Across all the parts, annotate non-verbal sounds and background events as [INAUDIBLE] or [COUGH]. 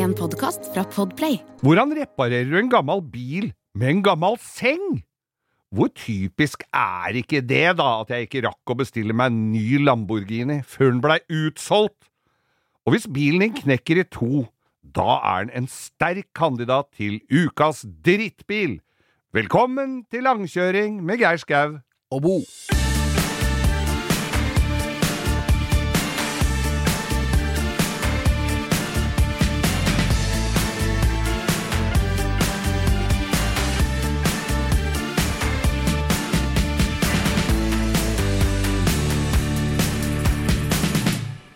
En podkast fra Podplay. Hvordan reparerer du en gammel bil med en gammel seng? Hvor typisk er ikke det, da, at jeg ikke rakk å bestille meg en ny Lamborghini før den blei utsolgt? Og hvis bilen din knekker i to, da er den en sterk kandidat til ukas drittbil. Velkommen til langkjøring med Geir Skau og Bo.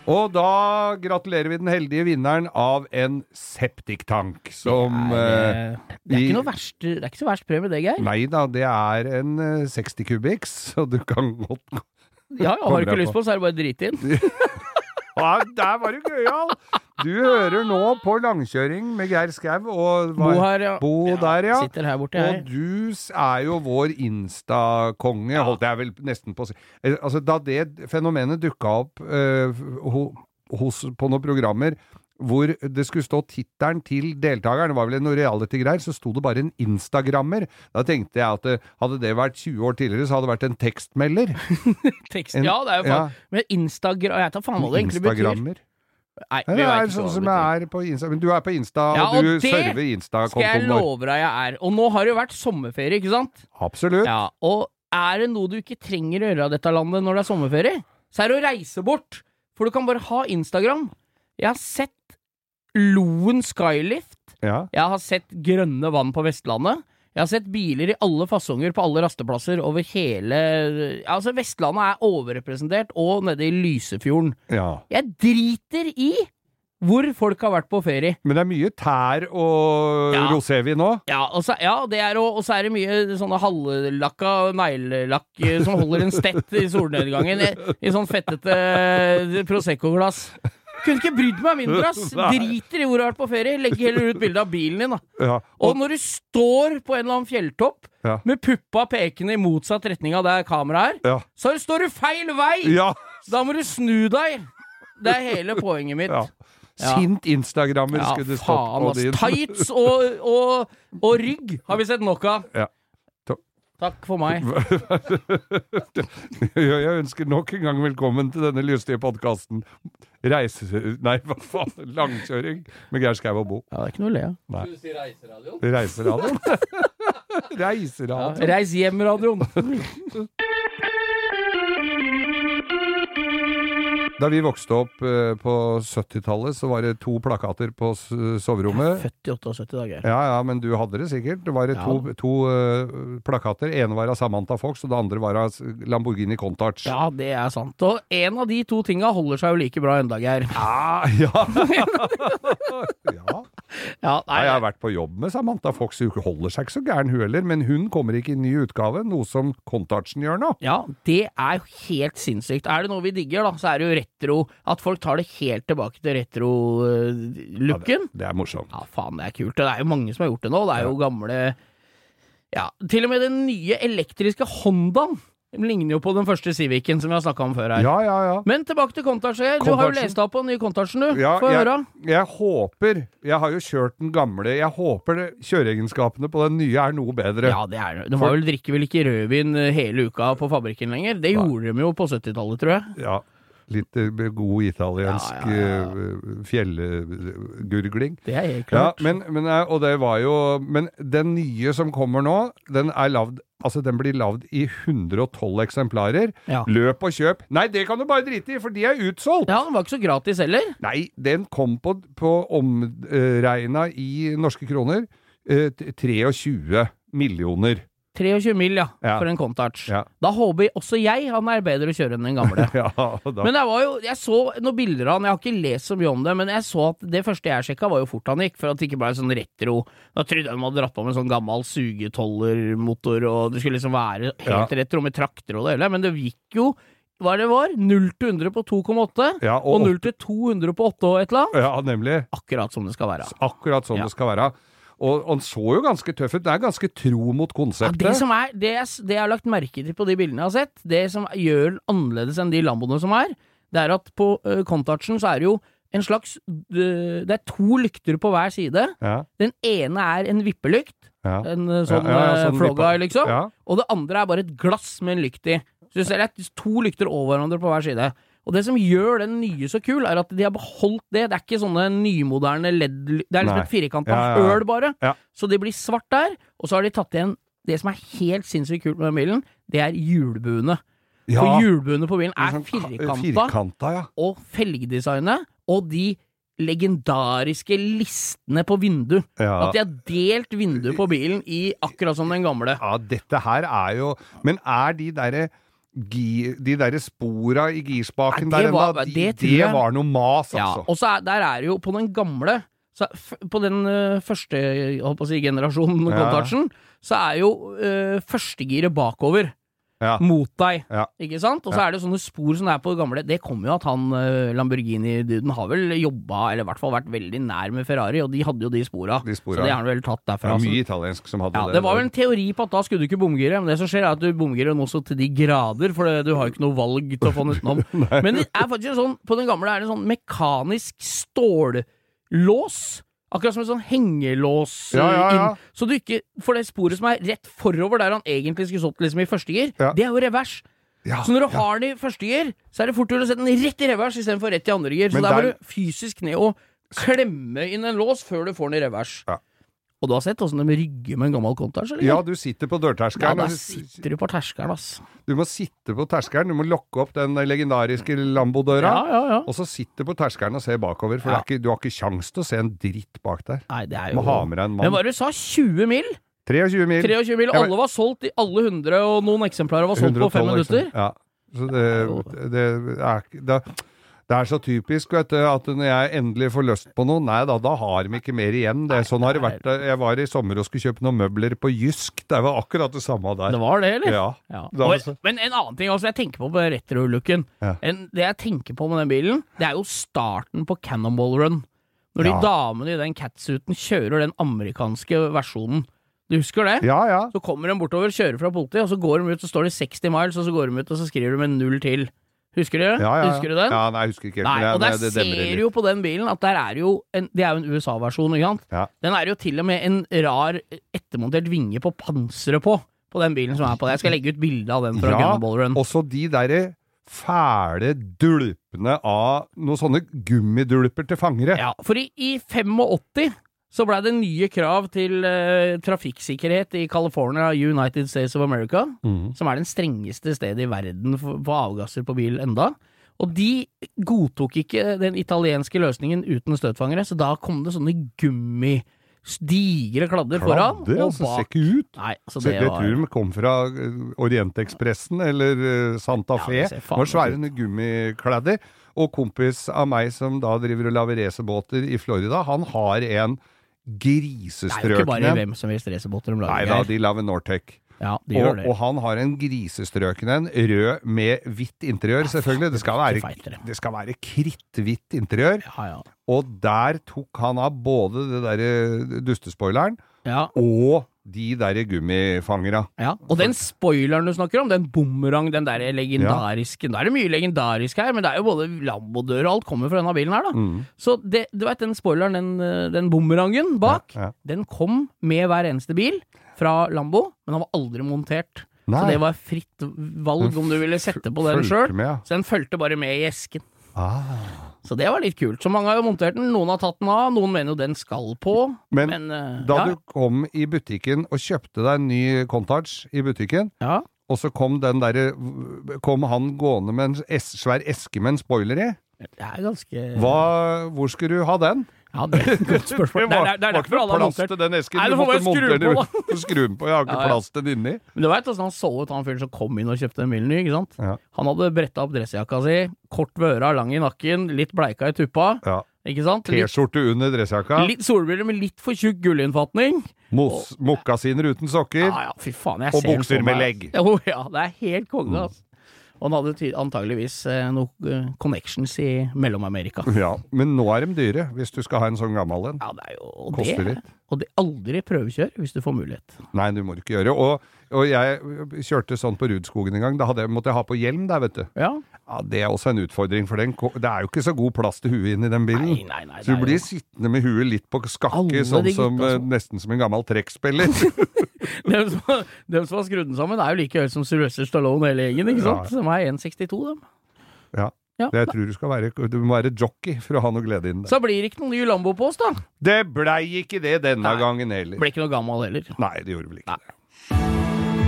Og da gratulerer vi den heldige vinneren av en septiktank som det, er, eh, det, er ikke verst, det er ikke så verst premie, det, Geir. Nei da, det er en eh, 60 kubiks, så du kan godt Ja, ja, har du ikke lyst på, så er det bare drit inn. [LAUGHS] ja, Der var du gøyal! Du hører nå på langkjøring med Geir Skau og Bo her, ja. Bo der, ja. Sitter her borte. Og du er jo vår Insta-konge, holdt jeg vel nesten på å si. Eh, Altså, da det fenomenet dukka opp uh, hos, på noen programmer hvor det skulle stå tittelen til deltakeren, det var vel noe reality-greier, så sto det bare en instagrammer. Da tenkte jeg at det, hadde det vært 20 år tidligere, så hadde det vært en tekstmelder. [LAUGHS] Tekst. En- ja, det er jo faen. Men Instagram Jeg tar faen hva det egentlig betyr. Nei, vi det er sånn som jeg er på Insta. Men du er på Insta, Ja, og og du server server Skal jeg Insta-kontoen vår. love deg jeg er. Og nå har det jo vært sommerferie, ikke sant? Absolutt. Ja, Og er det noe du ikke trenger å gjøre av dette landet når det er sommerferie, så er det å reise bort. For du kan bare ha Instagram. Jeg har sett Loen Skylift. Ja. Jeg har sett grønne vann på Vestlandet. Jeg har sett biler i alle fasonger på alle rasteplasser over hele Altså, Vestlandet er overrepresentert, og nede i Lysefjorden. ja. Jeg driter i hvor folk har vært på ferie. Men det er mye tær og Ja. rosévin nå. Ja, og så, ja, det er, og, og så er det mye sånne halvlakka neglelakk eh, som holder en stett i solnedgangen, i, i sånn fettete Prosecco-glass. Kunne ikke brydd meg mindre, ass! [LAUGHS] Driter i hvor du har vært på ferie. Legg heller ut bilde av bilen din, da. Ja. Og når du står på en eller annen fjelltopp Ja. med puppa pekende i motsatt retning av der kameraet er, Ja. så står du feil vei! ja. Da må du snu deg! Det er hele poenget mitt. ja. Ja. Sint instagrammer Ja, skulle du stått på din. Tights og, og, og rygg har vi sett nok av. Takk for meg. [LAUGHS] Jeg ønsker nok en gang velkommen til denne lystige podkasten. Reise... Nei, hva faen? Langkjøring med Geir Skau og Bo. Ja, det er ikke noe å le av. Nei. Du sier reiseradioen? Reiseradioen. [LAUGHS] Reiseradioen. Ja, Reis hjem-radioen. [LAUGHS] Da vi vokste opp eh, på 70-tallet, så var det to plakater på soverommet. Født i 78 dager. Ja, ja, men du hadde det sikkert. Det var Ja. to, to uh, plakater. ene var av Samantha Fox, og det andre var av Lamborghini Contarch. Ja, det er sant. Og en av de to tinga holder seg jo like bra enda, Geir. Ja, [LAUGHS] ja. ja. Ja, Nei, jeg har vært på jobb med Samantha Fox. Hun holder seg ikke så gæren, hun heller. Men hun kommer ikke i ny utgave, noe som Countach'en gjør nå. Ja, det er jo helt sinnssykt. Er det noe vi digger, da, så er det jo retro. At folk tar det helt tilbake til retro-looken. Det er morsomt. Ja, faen, det er kult. Det er jo mange som har gjort det nå. Det er jo gamle Ja, til og med den nye elektriske Hondaen ligner jo på den første Civicen som vi har snakka om før her. Ja, ja, ja. Men tilbake til Countach. Du har jo lest deg opp på den nye Countach'en, du. Ja, Få høre. jeg håper Jeg har jo kjørt den gamle. Jeg håper kjøreegenskapene på den nye er noe bedre. Ja, det er det. De For... vel, drikker vel ikke rødvin eh, hele uka på fabrikken lenger. Det gjorde de jo på 70-tallet, tror jeg. Ja, Litt eh, god italiensk Ja, ja, ja. eh, fjellgurgling. Det er helt klart. men, men, eh, og det var jo Men den nye som kommer nå, den er lavd Altså, den blir lagd i 112 eksemplarer. Ja. Løp og kjøp. Nei, det kan du bare drite i, for de er utsolgt! Ja, den var ikke så gratis heller. Nei, den kom på, på omregna i norske kroner eh, 23 millioner. 23 mil, ja, Ja. for en Countach. Ja. Da håper også jeg han er bedre å kjøre enn den gamle. [LAUGHS] Ja, Men jeg var jo, jeg så noen bilder av han, jeg har ikke lest så mye om det, men jeg så at det første jeg sjekka, var jo fort han gikk, for at det ikke ble sånn retro. Da trodde jeg de hadde dratt på med sånn gammel sugetollermotor, og det skulle liksom være helt retro med trakter og det hele, men det gikk jo hva det var, 0 til 100 på 2,8, ja, og og, 0 til 200 på 8 og et eller annet. ja, nemlig. Akkurat som det skal være. Akkurat som det skal være. Og, og han så jo ganske tøff ut. Det er ganske tro mot Ja, konseptet. det som er, det, jeg- det jeg har lagt merke til på de bildene jeg har sett, det som gjør den annerledes enn de Lamboene som er, det er at på uh, Contachen så er det jo en slags Det er to lykter på hver side. Ja, Den ene er en vippelykt, ja. en sånn, Ja, ja, sånn flåguy, vippa- liksom. Ja. Og det andre er bare et glass med en lykt i. Så det er to lykter over hverandre på hver side. Og det som gjør den nye så kul, er at de har beholdt det. Det er ikke sånne nymoderne LED Det er liksom Nei. et firkanta Ja, ja, ja. øl, bare. Så det blir svart der. Og så har de tatt igjen det som er helt sinnssykt kult med den bilen, det er hjulbuene. Ja, For hjulbuene på bilen er sånn firkanta, firkanta, ja. og felgdesignet, og de legendariske listene på vindu. Ja. At de har delt vinduet på bilen i akkurat som den gamle. Ja, dette her er jo Men er de derre gi- de derre spora i girspaken Nei, der ennå, det, det det, var noe mas, Ja, altså. og så er, der er det jo på den gamle så, På den uh, første jeg håper å si, generasjonen Ja. Så er jo uh, førstegiret bakover. Ja. Mot deg, Ja. ikke sant? Og så er det sånne spor som det er på det gamle. Det kommer jo at han øh, Lamborghini-duden har vel jobba, eller i hvert fall vært veldig nær med Ferrari, og de hadde jo de spora. De spora. Så det har han vel tatt Det derfra. var mye italiensk som hadde Ja, det. det var vel en teori på at da skulle du ikke bomgire, men det som skjer er at du bomgirer nå så til de grader, for du har jo ikke noe valg til å få den utenom. [LAUGHS] men det er faktisk en sånn, på den gamle er det en sånn mekanisk stållås. Akkurat som en sånn hengelås Ja, ja, ja. inn. Så du ikke For det sporet som er rett forover der han egentlig skulle stått liksom i første gir, det er jo revers. Så når du har den i første gir, så er det fort gjort å sette den rett i revers istedenfor rett i andre gir. Så der må du fysisk ned og klemme inn en lås før du får den i revers. Ja. Og du har sett åssen de rygger med en gammel kontasj eller? Ja, du sitter på Ja, dørterskelen. da og sitter du på terskelen, ass. Du må sitte på terskelen, du må lokke opp den legendariske Lambo-døra. Ja, ja, ja. Og så sitte på terskelen og se bakover, for Ja. ikke, du har ikke kjangs til å se en dritt bak der. Nei, det er Du må ha med deg en Men mann. hva var du sa? 20 mil? 23 mil. 23 mil. Alle var solgt i alle 100, og noen eksemplarer var solgt på fem minutter. Ja. Så det, det, er, ikke- det, er så typisk vet du, at når jeg endelig får lyst på noe, nei da, da har de ikke mer igjen. Det, sånn har det vært. Jeg var i sommer og skulle kjøpe noen møbler på Jysk. Det var akkurat det samme der. Det var det, eller? Ja. Ja. Og, men en annen ting også, jeg tenker på på retro-looken. Ja. Det jeg tenker på med den bilen, det er jo starten på Cannonball Run. Når de Ja. damene i den catsuiten kjører den amerikanske versjonen. Du husker det? Ja, ja. Så kommer de bortover, kjører fra politiet, og så går de ut, så står de 60 miles, og så går de ut, og så skriver de med null til. Husker du, ja, ja, ja. Husker du den? Ja, nei, jeg husker ikke helt. Nei, men og det- der det ser du jo på den bilen at der er jo en, Det er jo en USA-versjon, ikke sant? Ja. Den er jo til og med en rar ettermontert vinge på panseret på, på den bilen som er på det. Jeg skal legge ut bilde av den fra Ja, Gunnable Run. Også de derre fæle dulpene av noen sånne gummidulper til fangere. Ja, for i, i 85 så blei det nye krav til uh, trafikksikkerhet i California, United States of America, mm. som er den strengeste stedet i verden for, på avgasser på bil enda. Og de godtok ikke den italienske løsningen uten støtfangere, så da kom det sånne gummi digre kladder foran kladder, og altså, ser ikke ut. Nei, så Så det jeg var tror de kom fra eh, Orientekspressen eller eh, Santa Fe. Ja, det var svære gummikladder. Og kompis av meg som da driver og lager racerbåter i Florida, han har en Det er jo ikke bare hvem som helst racerbåter de Nei da, de lager Nortec. Ja, de Og, og han har en grisestrøken en, rød med hvitt interiør, selvfølgelig. Det skal være, det skal være kritthvitt interiør. Ja, ja. Og der tok han av både det derre dustespoileren ja. og de derre gummifangera. Ja, og den spoileren du snakker om, den bumerang, den der legendariske Da er det mye legendarisk her, men det er jo både Lambo-dør og alt kommer fra denne bilen her, da. Mm. Så det, du vet den spoileren, den, den bumerangen bak, Ja, ja. den kom med hver eneste bil fra Lambo, men den var aldri montert. Så det var fritt valg om du ville sette på den sjøl. ja. Så den fulgte bare med i esken. Ah. Så det var litt kult. Så mange har jo montert den, noen har tatt den av, noen mener jo den skal på, Men men, eh, Da ja, du kom i butikken og kjøpte deg en ny Contage i butikken, ja. og så kom den derre Kom han gående med en svær eske med en spoiler i? Det er ganske Hva, hvor skulle du ha den? Ja, det er et godt [LAUGHS] spørsmål. Det er, det er, det er var ikke plass til den esken. Nei, du måtte montere på, den. Skru den på. Jeg har ikke Ja, ja. plass til den inni. Men du veit åssen han så ut, han fyren som kom inn og kjøpte den bilen ny, ikke sant? Ja. Han hadde bretta opp dressjakka si, kort ved øra, lang i nakken, litt bleika i tuppa, Ja. ikke sant? T-skjorte under dressjakka. litt solbriller med litt for tjukk gullinnfatning. Mos- Mokkasiner uten sokker. Ja ja, fy faen, jeg Og ser bukser med legg. [LAUGHS] Jo, ja, det er helt konge, altså. Og han hadde antageligvis eh, noen eh, connections i Mellom-Amerika. [LAUGHS] Ja, men nå er de dyre, hvis du skal ha en sånn gammel en. Ja, det er jo Koster det, litt. Og det aldri prøvekjør hvis du får mulighet. Nei, du må ikke gjøre. Og, og jeg kjørte sånn på Rudskogen en gang. Da hadde jeg, måtte jeg ha på hjelm der, vet du. Ja. Ja, Det er også en utfordring, for den, det er jo ikke så god plass til huet inn i den bilen. Nei, nei, nei. Så du blir jo- sittende med huet litt på skakke, sånn eh, som- nesten som en gammel trekkspiller. [LAUGHS] [LAUGHS] Dem som, dem som har skrudd den sammen, er jo like høye som Sylvester Stallone hele gjengen, ikke sant? Som er 1,62, dem. ja. Ja. Jeg tror du skal være, du må være jockey for å ha noe glede inn der. Så blir det ikke noen ny Lambo på oss, da. Det blei ikke det denne Nei. gangen heller. Ble ikke noe gammel heller. Nei, det gjorde vel ikke Nei. det.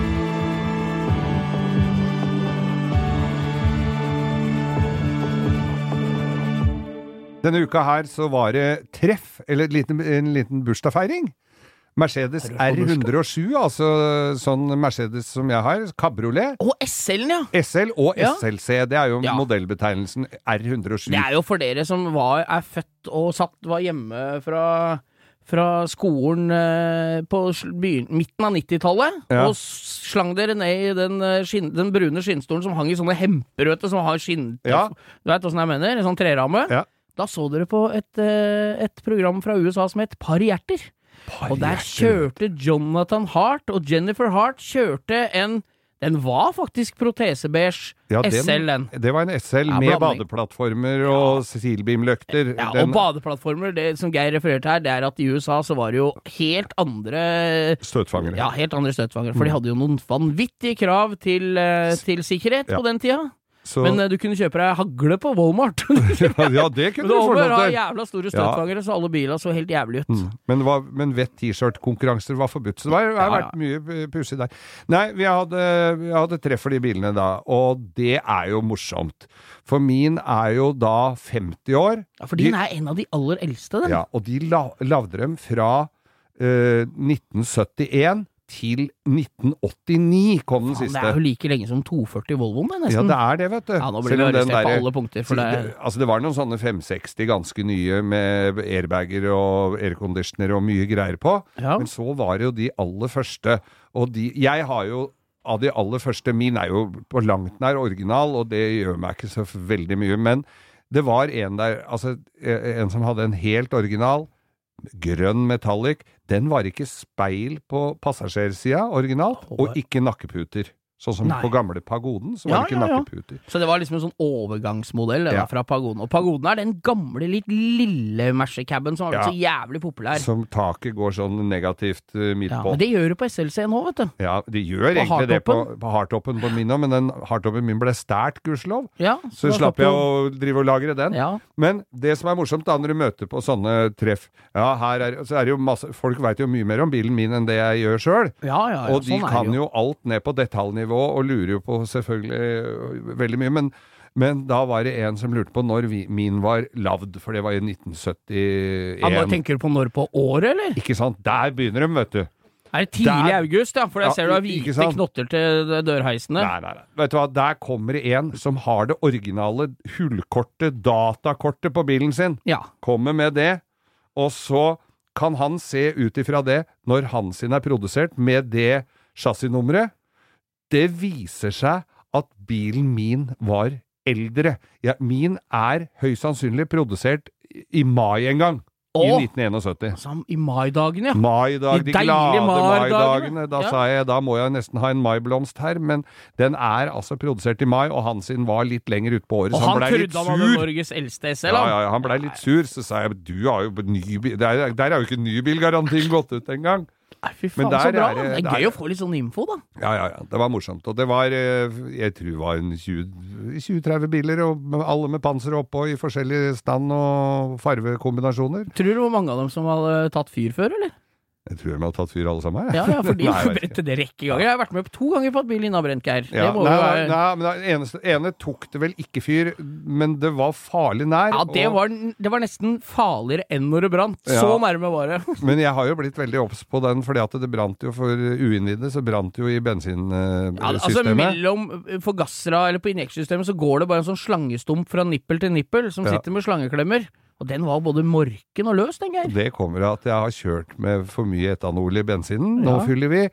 Denne uka her så var det treff, eller en liten, en liten bursdagsfeiring. Mercedes Har du fått R107, altså sånn Mercedes som jeg har, kabriolet. Og SL-en, ja! SL og Ja. SLC, det er jo Ja. modellbetegnelsen R107. Det er jo for dere som var, er født og satt, var hjemme fra, fra skolen eh, på byen, midten av 90-tallet, Ja. og slang dere ned i den, eh, skinn, den brune skinnstolen som hang i sånne hemperøte som har skinn... Ja. Du veit åssen jeg mener? En sånn treramme. Da så dere på et, eh, et program fra USA som het Par hjerter. Og der kjørte Jonathan Hart og Jennifer Hart kjørte en Den var faktisk protesebeige Ja, SL, den. Det var en SL Ja, med blanding. badeplattformer og Cecilbeam-løkter. Ja, Den- og badeplattformer, det som Geir refererte her, det er at i USA så var det jo helt andre Støtfangere. Ja, helt andre støtfangere. For de hadde jo noen vanvittige krav til, eh, til sikkerhet på den tida. Så, Men eh, du kunne kjøpe deg hagle på Walmart. [LAUGHS] ja, det kunne Men du bare lov ha til. jævla store støtfangere, så alle bilene så helt jævlig ut. Mm. Men, var, men vett T-skjort-konkurranser var forbudt, så det har Ja, vært mye eh, pussig der. Nei, vi hadde, vi hadde treff for de bilene da, og det er jo morsomt. For min er jo da 50 år, Ja, For din er en av de aller eldste, den. ja, og de la, lagde dem fra uh, 1971 til 1989 kom den Faen, det er jo like lenge som 240 Volvoen, det, Ja, det er det, vet du. Ja, nå blir arrestert på alle punkter, for det det, altså det var noen sånne 560 ganske nye med airbager og airconditioner og mye greier på. Ja. Men så var det jo de aller første. Og de Jeg har jo av de aller første Min er jo på langt nær original, og det gjør meg ikke så veldig mye. Men det var en der Altså en som hadde en helt original. Grønn metallic. Den var ikke speil på passasjersida originalt, og ikke nakkeputer. Sånn som Nei. på gamle Pagoden, så Ja, var det ikke ja, ja. nakkeputer. Så det var liksom en sånn overgangsmodell Ja. da, fra Pagoden. Og Pagoden er den gamle, litt lille Mercecaben som har Ja. blitt så jævlig populær. Som taket går sånn negativt eh, midt Ja, på. men det gjør det på SLC nå, vet du. Ja, de gjør På egentlig det på, hardtoppen? på hardtoppen på min òg, men den hardtoppen min ble stært, gudskjelov. Ja, Så så slapp jeg å drive og lagre den. Ja. Men det som er morsomt da, når du møter på sånne treff Ja, her er, så er det jo masse Folk veit jo mye mer om bilen min enn det jeg gjør sjøl. Ja, ja, ja, og de sånn kan det jo alt ned på detaljnivå, og lurer jo på selvfølgelig øh, veldig mye. Men, men da var det en som lurte på når min var lagd, for det var i 1971. Ja, nå tenker du på når på året, eller? Ikke sant? Der begynner de, vet du. Er det tidlig Der- august, ja? For jeg Ja, ser du har hvite knotter til dørheisene. Nei, nei, nei. Vet du hva, der kommer det en som har det originale hullkortet, datakortet på bilen sin. Ja. Kommer med det, og så kan han se ut ifra det, når han sin er produsert, med det chassisnummeret. Det viser seg at bilen min var eldre. Ja, min er høyst sannsynlig produsert i mai en gang. I 1971. Som i maidagene, ja. Maidag, De de glade maidagene. Da Ja. sa jeg da må jeg nesten ha en maiblomst her, men den er altså produsert i mai, og han sin var litt lenger utpå året, Og så han han blei litt trodde han var sur. Norges eldste SL, Ja, han. ja, ja, han blei litt sur, så sa jeg du har jo ny bil Der, der er jo ikke nybilgarantien gått ut engang. Nei, fy Men faen, der så bra. er det- er gøy å få litt sånn info, da. Ja, ja, ja. Det var morsomt. Og det var eh, Jeg tror det var en 20 20-30 biler, og alle med panser oppå i forskjellig stand og farvekombinasjoner. Tror du hvor mange av dem som hadde tatt fyr før, eller? Jeg tror de har tatt fyr alle sammen. Ja, ja, for [LAUGHS] de har brent rekke ganger. Jeg har vært med to ganger på at bilen din har brent, Geir. Ja, nei, nei, nei, men det eneste, ene tok det vel ikke fyr, men det var farlig nær. Ja, det og- var, det var nesten farligere enn når det brant. Ja. Så nærme var det. [LAUGHS] Men jeg har jo blitt veldig obs på den, fordi at det brant jo for uinnvidde, så brant det jo i bensinsystemet. Ja, altså mellom forgassera eller på injektsystemet så går det bare en sånn slangestump fra nippel til nippel som sitter med slangeklemmer. Og den var både morken og løs, den, Geir. Det kommer av at jeg har kjørt med for mye etanol i bensinen. Nå Ja. fyller vi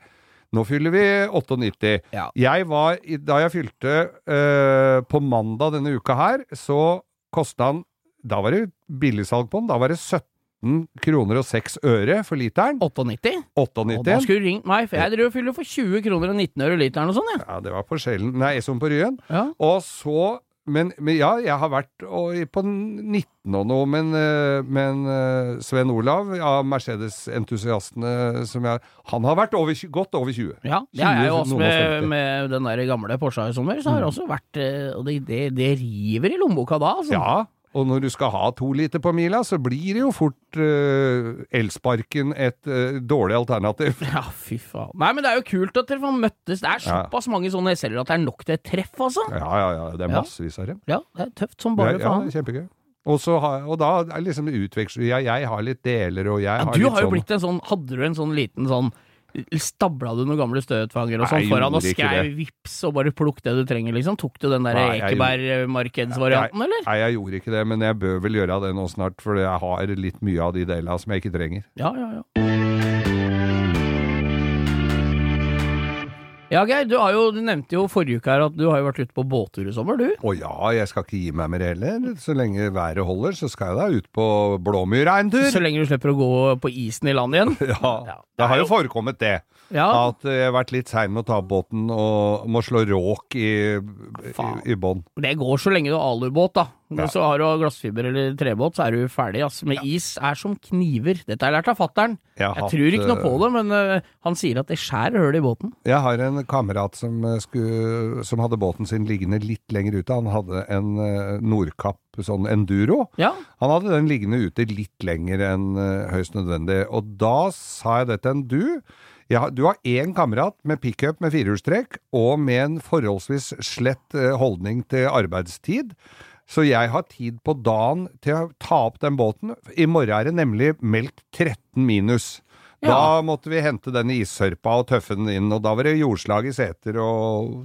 nå fyller vi 98. Ja. Jeg var, Da jeg fylte eh, på mandag denne uka her, så kosta han Da var det billigsalg på den. Da var det 17 kroner og 6 øre for literen. 98? Og da skulle du ringt meg, for jeg driver og fyller for 20 kroner og 19 øre literen og sånn, jeg. Ja, det var på Skjellen. Nei, som på Ryen. Ja. Og så men, men ja, jeg har vært på 19 og noe, men, eh, men eh, Sven Olav av Mercedes-entusiastene som jeg Han har vært over, godt over 20. Ja, det har jeg jo også med, med den der gamle Porscha i sommer. Så har det også vært eh, Og det, det, det river i lommeboka da, altså. Ja, og når du skal ha to liter på mila, så blir det jo fort uh, elsparken et uh, dårlig alternativ. Ja, fy faen. Nei, men det er jo kult at dere får møttes. Det er Ja. såpass mange sånne SL-er at det er nok til et treff, altså. Ja, ja, ja, det er massevis av dem. Ja, det er tøft som Ja, bare ja, faen. er kjempegøy. Og, så har, og da liksom utveksler jeg, jeg har litt deler, og jeg Ja, har du har jo sånn blitt en sånn Hadde du en sånn liten sånn Stabla du noen gamle støtfanger og sånn foran og skrev vips og bare plukk det du trenger, liksom? Tok du den der Ekeberg-markedsvarianten, eller? Nei, jeg gjorde ikke det, men jeg bør vel gjøre det nå snart, for jeg har litt mye av de delene som jeg ikke trenger. Ja, ja, ja. Ja, Geir, du, har jo, du nevnte jo forrige uke her at du har jo vært ute på båttur i sommer, du. Å ja, jeg skal ikke gi meg mer heller. Så lenge været holder, så skal jeg da ut på Blåmyra en tur. Så lenge du slipper å gå på isen i land igjen. [LAUGHS] Ja, Ja, det har jo forekommet det. Ja, At jeg har vært litt sein med å ta båten og må slå råk i, i, i bånn. det går så lenge du har alubåt, da. Ja. Så har du glassfiber eller trebåt, så er du ferdig, ass. Med is er som kniver. Dette har jeg lært av fattern. Jeg, Jeg hatt, tror ikke noe på eh, det, men uh, han sier at det skjærer hull i båten. Jeg har en kamerat som, eh, skulle, som hadde båten sin liggende litt lenger ute. Han hadde en uh, Nordkapp sånn enduro. Ja, Han hadde den liggende ute litt lenger enn uh, høyst nødvendig. Og da sa jeg det til en du. Ja, du har én kamerat med pickup med firehjulstrekk og med en forholdsvis slett holdning til arbeidstid. Så jeg har tid på dagen til å ta opp den båten. I morgen er det nemlig meldt 13 minus. Da måtte vi hente den i issørpa og tøffe den inn, og da var det jordslag i seter og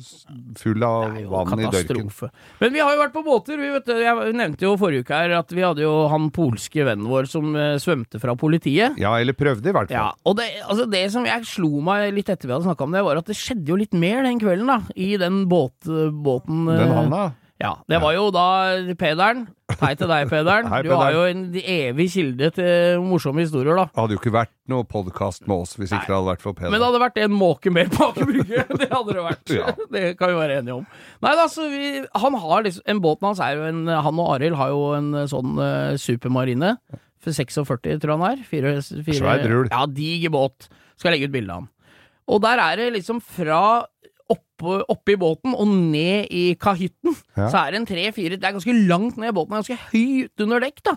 full av vann i dørken. Men vi har jo vært på båter. Vi, vet, jeg nevnte jo forrige uke her at vi hadde jo han polske vennen vår som øh, svømte fra politiet. Ja, eller prøvde i hvert fall. Ja, og det, altså det som jeg slo meg litt etter vi hadde snakka om det, var at det skjedde jo litt mer den kvelden, da. I den båt, båten Den han handa. Ja. Det var jo da Pederen. Hei til deg, Pederen. [LAUGHS] Hei, Du har jo en evig kilde til morsomme historier, da. Det hadde jo ikke vært noe podkast med oss hvis ikke det hadde vært for Peder. Men det hadde vært en måke mer på Aker Brygge. [LAUGHS] Det hadde det vært. Ja. [LAUGHS] Det kan vi være enige om. Nei da, så vi, han har liksom En båten hans er jo en Han og Arild har jo en eh, sånn uh, supermarine. For 46, tror jeg han er. Fire, fire, Svær drul. Ja, diger båt. Skal legge ut bilde av han. Og der er det liksom fra oppe, oppe i båten og ned i kahytten, Ja. så er det en tre-fire Det er ganske langt ned i båten, ganske høyt under dekk, da.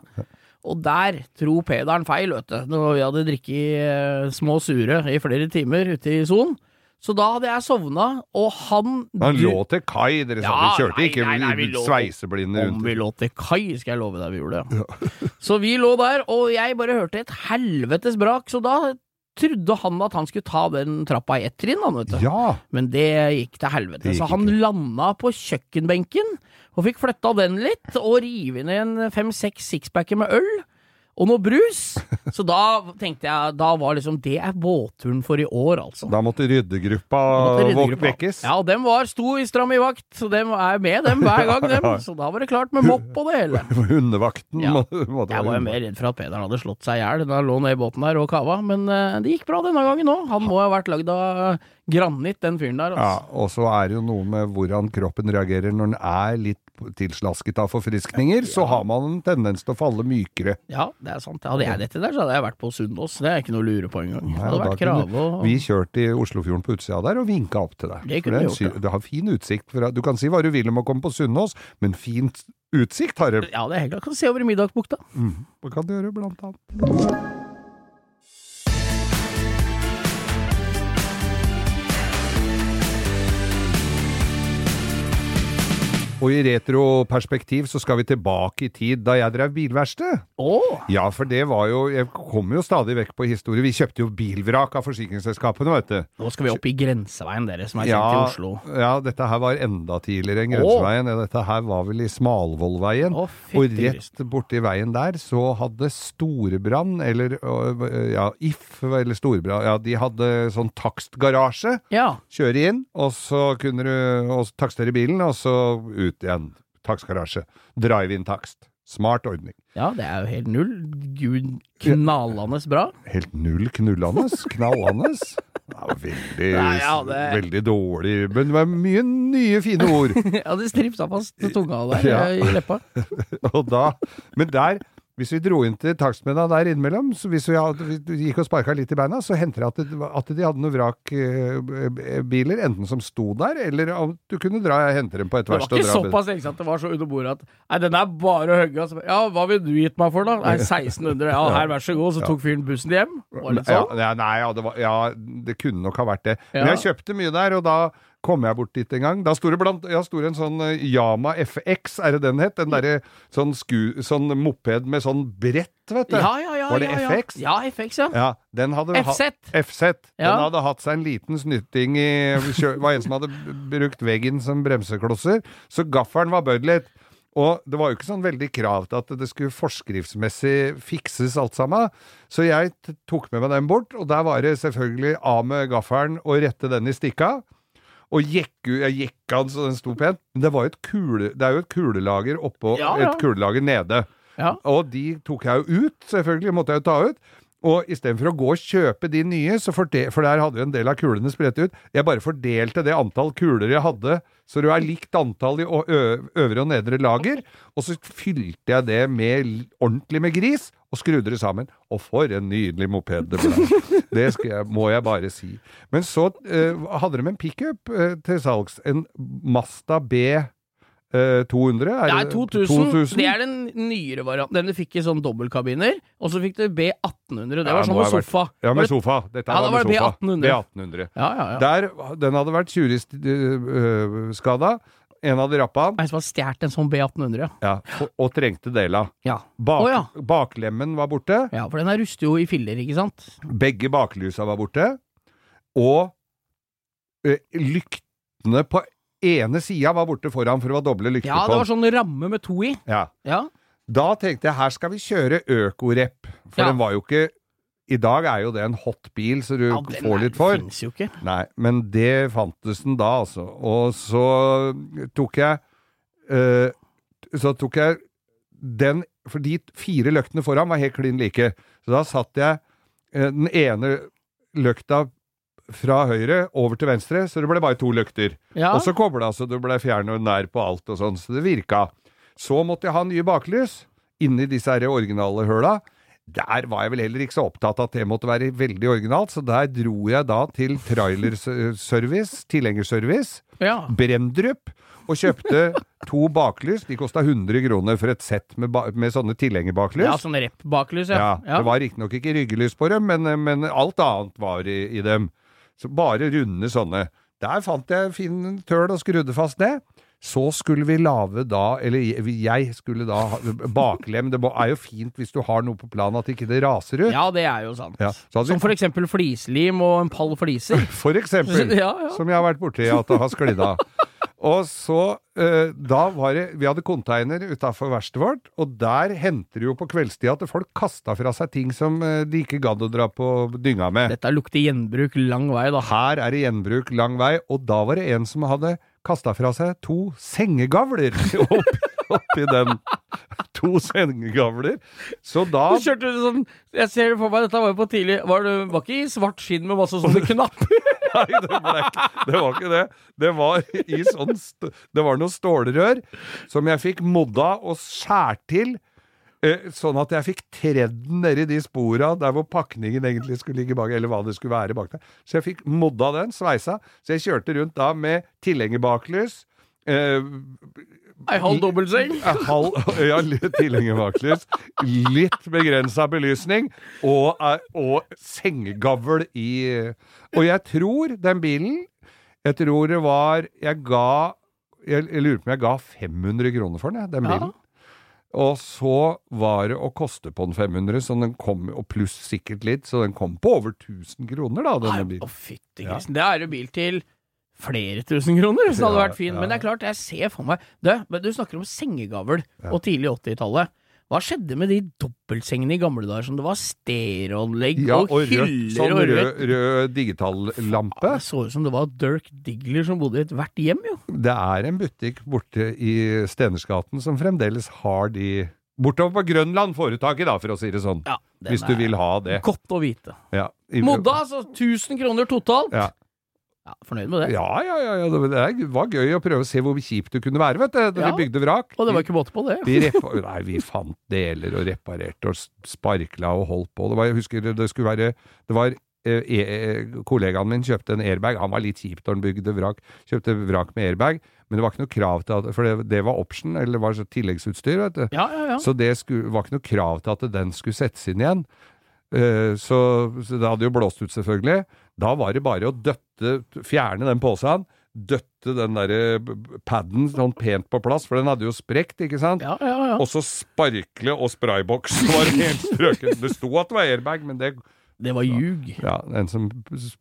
Og der tro Pederen feil, vet du. Når vi hadde drikket eh, små sure i flere timer ute i sonen. Så da hadde jeg sovna, og han Han lå til kai, dere sa. Ja, vi kjørte nei, ikke nei, nei, vi lå- sveiseblinde Om vi lå til kai, skal jeg love deg vi gjorde det. Så vi lå der, og jeg bare hørte et helvetes brak, så da trodde han at han skulle ta den trappa i ett trinn, han, vet du. Ja! Men det gikk til helvete. Gikk Så han ikke. landa på kjøkkenbenken og fikk flytta den litt, og rive ned en fem-seks sixpacker med øl. Og noe brus. Så da tenkte jeg Da var liksom Det er båtturen for i år, altså. Da måtte ryddegruppa Måtte vekkes. Ja, og dem var sto i stram i vakt, så dem er med dem hver gang, dem. [LAUGHS] Så da var det klart med mopp og det hele. [LAUGHS] Hundevakten Ja. Jeg var jo mer redd for at Pederen hadde slått seg i hjel da han lå ned i båten der og kava, men eh, det gikk bra denne gangen òg. Han må ha vært lagd av granitt, den fyren der. Ja, Altså. og så er det jo noe med hvordan kroppen reagerer når den er litt tilslasket av forfriskninger, så har man en tendens til å falle mykere. Ja, det er sant. Hadde jeg dette der, så hadde jeg vært på Sunnaas. Det er ikke noe å lure på engang. Nei, hadde vært krave og Vi kjørte i Oslofjorden på utsida der og vinka opp til deg. Det kunne vi gjort, Du har fin utsikt. Fra, du kan si hva du vil om å komme på Sunnaas, men fint utsikt har du. Ja, det er helt klart. Kan se over i Middagsbukta. Mm, det kan du gjøre, blant annet. Og i retroperspektiv så skal vi tilbake i tid da jeg drev bilverksted. Oh. Ja, for det var jo Jeg kommer jo stadig vekk på historie. Vi kjøpte jo bilvrak av forsikringsselskapene, vet du. Nå skal vi opp i grenseveien dere, som er kjent Ja, i Oslo. ja, dette her var enda tidligere enn Grenseveien. Ja, Dette her var vel i Smalvollveien. Oh, og rett borti veien der så hadde Storebrann, eller øh, ja, If, eller Storebrann, ja, de hadde sånn takstgarasje. Ja. Kjøre inn, og så kunne du og takstere bilen, og så ut igjen. Takstgarasje. Drive-in-takst. Smart ordning. Ja, det er jo helt null. Gud, knallende bra. Helt null knullende, [LAUGHS] knallende. Det var veldig, Nei, ja, det- veldig dårlig Men det var mye nye, fine ord. [LAUGHS] Ja, det stripsa fast tunga der Ja. i leppa. [LAUGHS] Og da, men der, hvis vi dro inn til takstmennene der innimellom, så hvis vi, hadde, vi gikk og sparka litt i beina, så hendte det at, at de hadde noen vrakbiler, enten som sto der, eller at du kunne dra og hente dem på et Det var ikke såpass lenge at det var så under bordet at Nei, den er bare å hogge. Altså. Ja, hva vil du gitt meg for, da? Nei, [LAUGHS] 1600. Ja, her, vær så god. Så tok fyren bussen hjem. Var det sånn? ja, nei, ja det, var, ja, det kunne nok ha vært det. Men jeg kjøpte mye der, og da kom jeg bort dit en gang. Da sto det blant Ja, sto det en sånn eh, Yama FX, er det den het? Den derre sånn, sånn moped med sånn brett, vet du. Ja, ja, ja. Var det. FX? Ja, FX, ja. Ja, den hadde ha- FZ. FZ. Den hadde hatt seg en liten snytting i Det var en som hadde brukt veggen som bremseklosser, så gaffelen var bøyd litt. Og det var jo ikke sånn veldig krav til at det skulle forskriftsmessig fikses alt sammen. Så jeg tok med meg den bort, og der var det selvfølgelig av med gaffelen og rette den i stikka. Og jekku, jeg jekka den så den sto pent. Men det, var et kule, det er jo et kulelager oppå Ja, ja. et kulelager nede. ja. Og de tok jeg jo ut, selvfølgelig måtte jeg jo ta ut. Og istedenfor å gå og kjøpe de nye, for der hadde jo en del av kulene spredt ut, jeg bare fordelte det antall kuler jeg hadde, så det var likt antall i øvre og nedre lager, og så fylte jeg det med ordentlig med gris, og skrudde det sammen. Og for en nydelig moped det ble. Det jeg, må jeg bare si. Men så eh, hadde de en pickup eh, til salgs, en Masta B. eh, 200? Er er 2000. 2000? Det er den nyere varianten. Den du fikk i sånn dobbeltkabiner. Og så fikk du B1800. Det Ja, var sånn med vært- sofa. Ja, med sofa. Dette Ja, var var sofa. B1800. B1800. Ja, ja, ja. Der, den hadde vært tjuvskada. En hadde rappa den, En som hadde stjålet en sånn B1800, ja. ja, og, og trengte dela. Ja. Bak, oh, ja. Baklemmen var borte. ja, for den her ruster jo i filler, ikke sant? Begge baklysa var borte. Og ø, lyktene på ene sida var borte foran, for det var doble lykter Ja, det var sånn ramme med to i. Ja. Ja. Da tenkte jeg her skal vi kjøre økorep, for Ja. den var jo ikke I dag er jo det en hot bil, så du ja den får litt for. fins jo ikke. Nei, men det fantes den da, altså. Og så tok jeg øh, Så tok jeg den For de fire løktene foran var helt klin like. Så da satt jeg øh, den ene løkta fra høyre over til venstre, så det ble bare to løkter. Ja. Og så kobla så det ble fjern og nær på alt og sånn, så det virka. Så måtte jeg ha nye baklys inni disse her originale høla. Der var jeg vel heller ikke så opptatt av at det måtte være veldig originalt, så der dro jeg da til trailerservice, tilhengerservice, ja. Brendrup, og kjøpte to baklys. De kosta 100 kroner for et sett med, med sånne tilhengerbaklys. ja, sånne rep-baklys, Ja, ja. Det var riktignok ikke ryggelys på dem, men, men alt annet var i, i dem. Så bare runde sånne. Der fant jeg fin tøl og skrudde fast det. Så skulle vi lage da, eller jeg skulle da baklem. Det er jo fint hvis du har noe på planen at ikke det raser ut. Ja, det er jo sant. Ja, Som for eksempel flislim og en pall fliser. For eksempel. [LAUGHS] Ja, ja. Som jeg har vært borti at det har sklidd av. Og så, eh, da var det Vi hadde container utafor verkstedet vårt, og der henter det jo på kveldstida at folk kasta fra seg ting som eh, de ikke gadd å dra på dynga med. Dette lukter gjenbruk lang vei, da. Her er det gjenbruk lang vei, og da var det en som hadde kasta fra seg to sengegavler [LAUGHS] oppi, oppi den. [LAUGHS] To sengegavler. Så da Du kjørte sånn Jeg ser det for meg, dette var jo på tidlig Var det var ikke i svart skinn med masse sånne knapper? Nei, det, ble det var ikke det. Det var i sånn Det var noen stålrør som jeg fikk modda og skjært til. eh, Sånn at jeg fikk tredd den nedi de spora der hvor pakningen egentlig skulle ligge bak, eller hva det skulle være bak der. Så jeg fikk modda den, sveisa. Så jeg kjørte rundt da med tilhengerbaklys. Eh, Ei halv dobbeltseng? [LAUGHS] ja, litt tilhengerbaklys, litt begrensa belysning, og, eh, og sengegavl i Og jeg tror den bilen Jeg tror det var Jeg ga Jeg, jeg lurer på om jeg ga 500 kroner for den, den Ja. Og så var det å koste på den 500, så den kom, og pluss sikkert litt, så den kom på over 1000 kroner, da, denne Å, fytti grisen. Det er jo bil til flere tusen kroner, hvis den hadde vært fin. Men det er klart, jeg ser for meg Du, du snakker om sengegavl og tidlig 80-tallet. Hva skjedde med de dobbeltsengene i gamle dager som det var stereoanlegg Ja, og, og hyller sånn og rød, rødt? rød digitallampe. Det så ut som det var Dirk Diggler som bodde i ethvert hjem, jo. Det er en butikk borte i Stenersgaten som fremdeles har de Bortover på Grønland foretaket, da, for å si det sånn. Ja, Hvis du vil ha det. Godt å vite. Ja. I- Modda, altså 1000 kroner totalt. Ja. Ja, Fornøyd med det. Ja, ja, ja. Det var gøy å prøve å se hvor kjipt det kunne være, vet du. Da Ja. vi bygde vrak. Og det var ikke måte på det. Vi, nei, vi fant deler og reparerte og sparkla og holdt på. Det var, jeg husker det skulle være Det var eh, e Kollegaen min kjøpte en airbag. Han var litt kjip da han bygde vrak. Kjøpte vrak med airbag, men det var ikke noe krav til at For det, det var option, eller det var så tilleggsutstyr, vet du. Ja, ja, ja. Så det skulle, var ikke noe krav til at den skulle settes inn igjen. Eh, så, så det hadde jo blåst ut, selvfølgelig. Da var det bare å døtte, fjerne den posen, døtte den derre paden sånn pent på plass, for den hadde jo sprekt, ikke sant? ja, ja, ja. Og så sparkle og sprayboks var helt strøken. Det sto at det var airbag, men det Det var ljug. Ja, en som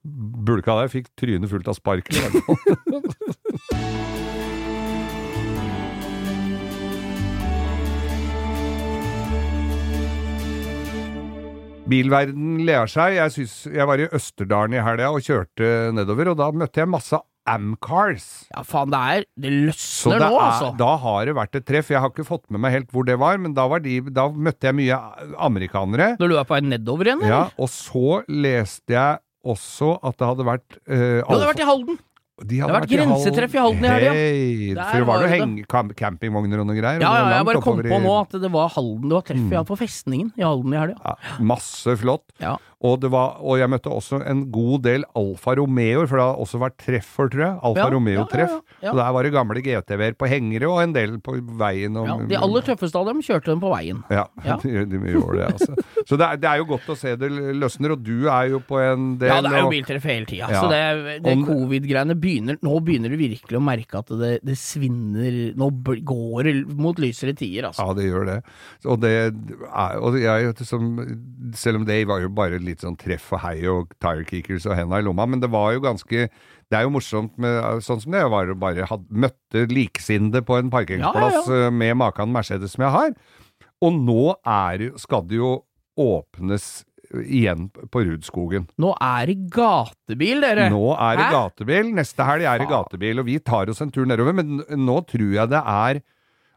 bulka der, fikk trynet fullt av sparkel. [LAUGHS] Bilverden ler seg. Jeg, synes, jeg var i Østerdalen i helga og kjørte nedover, og da møtte jeg masse Amcars. Ja, faen, det er Det løsner det nå, er, altså. da har det vært et treff. Jeg har ikke fått med meg helt hvor det var, men da, var de, da møtte jeg mye amerikanere. Når du er på vei nedover igjen, eller? Ja, og så leste jeg også at det hadde vært uh, Du hadde vært i Halden. De det har vært grensetreff i Halden i helga. Hei! For det var det. heng, camp, campingvogner og noe greier. Ja, ja, jeg bare kom på i- nå at det var Halden. Det var treff ja, på festningen i Halden i helga. ja, Masse flott. Ja. Og, det var, og jeg møtte også en god del Alfa Romeoer, for det har også vært treffer, tror jeg. Alfa Ja, Romeo-treff. ja, ja. Så der var det gamle GTV-er på hengere, og en del på veien. Og, Ja, de aller tøffeste av dem kjørte dem på veien. Ja, [LAUGHS] de, de gjorde det, altså. Så det er, det er jo godt å se det løsner, og du er jo på en del Ja, det er jo biltreff hele tida. Så det, det covid-greiene begynner Nå begynner du virkelig å merke at det, det svinner Nå går det mot lysere tider, altså. Ja, det gjør det. Og det er, og jeg, som, selv om det var jo bare litt sånn treff og hei og tire kickers og henda i lomma, men det var jo ganske det er jo morsomt med sånn som det var bare had, møtte likesinnede på en parkeringsplass Ja, eh, med maken Mercedes som jeg har. Og nå er, skal det jo åpnes igjen på Rudskogen. Nå er det gatebil, dere! Nå er det Hæ? gatebil. Neste helg er det gatebil, og vi tar oss en tur nedover. Men nå tror jeg det er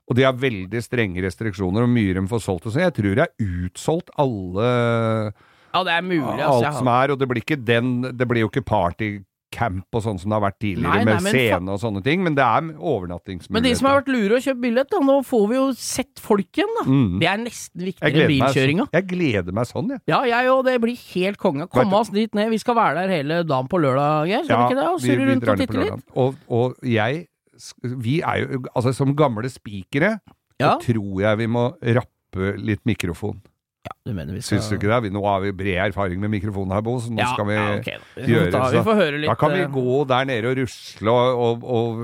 Og de har veldig strenge restriksjoner, og mye de får solgt og sånn. Jeg tror det er utsolgt alle Ja, det er mulig, altså. Alt som er, og det blir ikke den Det blir jo ikke partycamp og sånn som det har vært tidligere, Nei, nei, med scene og sånne ting, men det er overnattingsmuligheter. Men de som har vært lure og kjøpt billett, da, nå får vi jo sett folk igjen, da. Mm. Det er nesten viktigere enn bilkjøringa. jeg gleder meg sånn, jeg. Ja, jeg òg. Det blir helt konge. Komme oss dit ned. Vi skal være der hele dagen på lørdag, Geir. Skal vi ikke det? Og surre rundt og titte litt? Og, og jeg Vi er jo Altså, som gamle spikere Ja. så tror jeg vi må rappe litt mikrofon. Ja, du mener vi skal Syns du ikke det? Vi, nå har vi bred erfaring med mikrofonen her, Bo, så nå Ja, skal vi ja, okay. Vi gjøre da. Vi får høre litt Da kan vi eh, gå der nede og rusle og, og,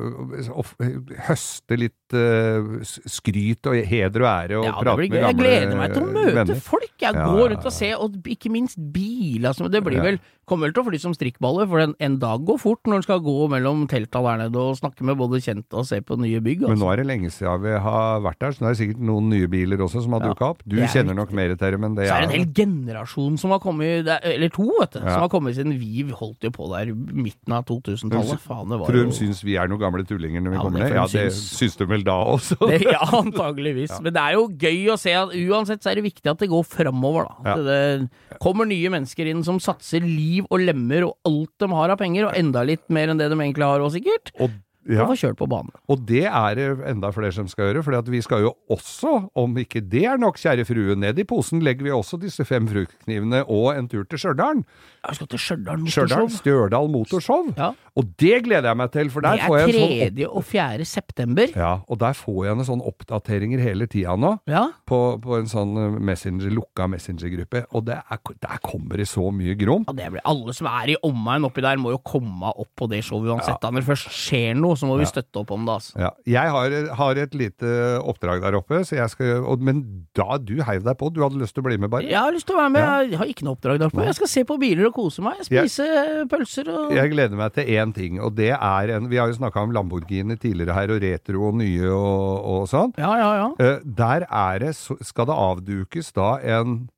og, og høste litt uh, skryt og heder og ære og ja, prate med venner. Jeg gleder meg til å møte venner. folk. Jeg går rundt og ser, og ikke minst biler. som- Det blir vel Kommer vel til å fly som strikkballer, for en, en dag går fort når en skal gå mellom telta der nede og snakke med både kjente og se på nye bygg. Men Altså. nå er det lenge siden vi har vært der, så nå er det sikkert noen nye biler også som har Ja, dukka opp. Du er kjenner nok mer til det, jeg gjør. Så er det en hel generasjon som har kommet, er- eller to, vet du, Ja. som har kommet siden vi holdt jo på der midten av 2000-tallet. Faen, det var Tror jo de syns vi er noen gamle tullinger når vi Ja, kommer ned? Ja, det syns de vel da også. det, [LAUGHS] Ja, [LAUGHS] antageligvis. Men det er jo gøy å se at uansett så er det viktig at det går framover, da. At det kommer nye mennesker inn som satser liv og lemmer og alt de har av penger, og enda litt mer enn det de egentlig har òg, sikkert. Og, ja, Og få kjørt på banen. og det er det enda flere som skal gjøre, for vi skal jo også, om ikke det er nok, kjære frue, ned i posen legger vi også disse fem fruktknivene og en tur til Stjørdal. Jeg skal til Stjørdal motorshow. Stjørdal Motorshow. Ja. Og det gleder jeg meg til, for der Det får er jeg en sånn opp... 3. og 4. september. Ja, og der får jeg en sånn oppdateringer hele tida nå. Ja. På, på en sånn eh, messenger, lukka messengergruppe, og det er, der kommer det så mye grom. Ja, det blir, alle som er i omegn oppi der, må jo komme opp på det showet uansett. ja. Når det først skjer noe, så må vi støtte opp om det. altså. Ja, jeg har, har et lite oppdrag der oppe, så jeg skal, og, men da du heiv deg på, du hadde lyst til å bli med, bare? Jeg har lyst til å være med, Ja. jeg har ikke noe oppdrag der oppe. Jeg skal se på biler og kose meg, spise pølser og Jeg gleder meg til én ting, og det er en Vi har jo snakka om Lamborghini tidligere her, og retro og nye og, og sånn. Ja, ja, ja. Eh, der er det, skal det avdukes da en,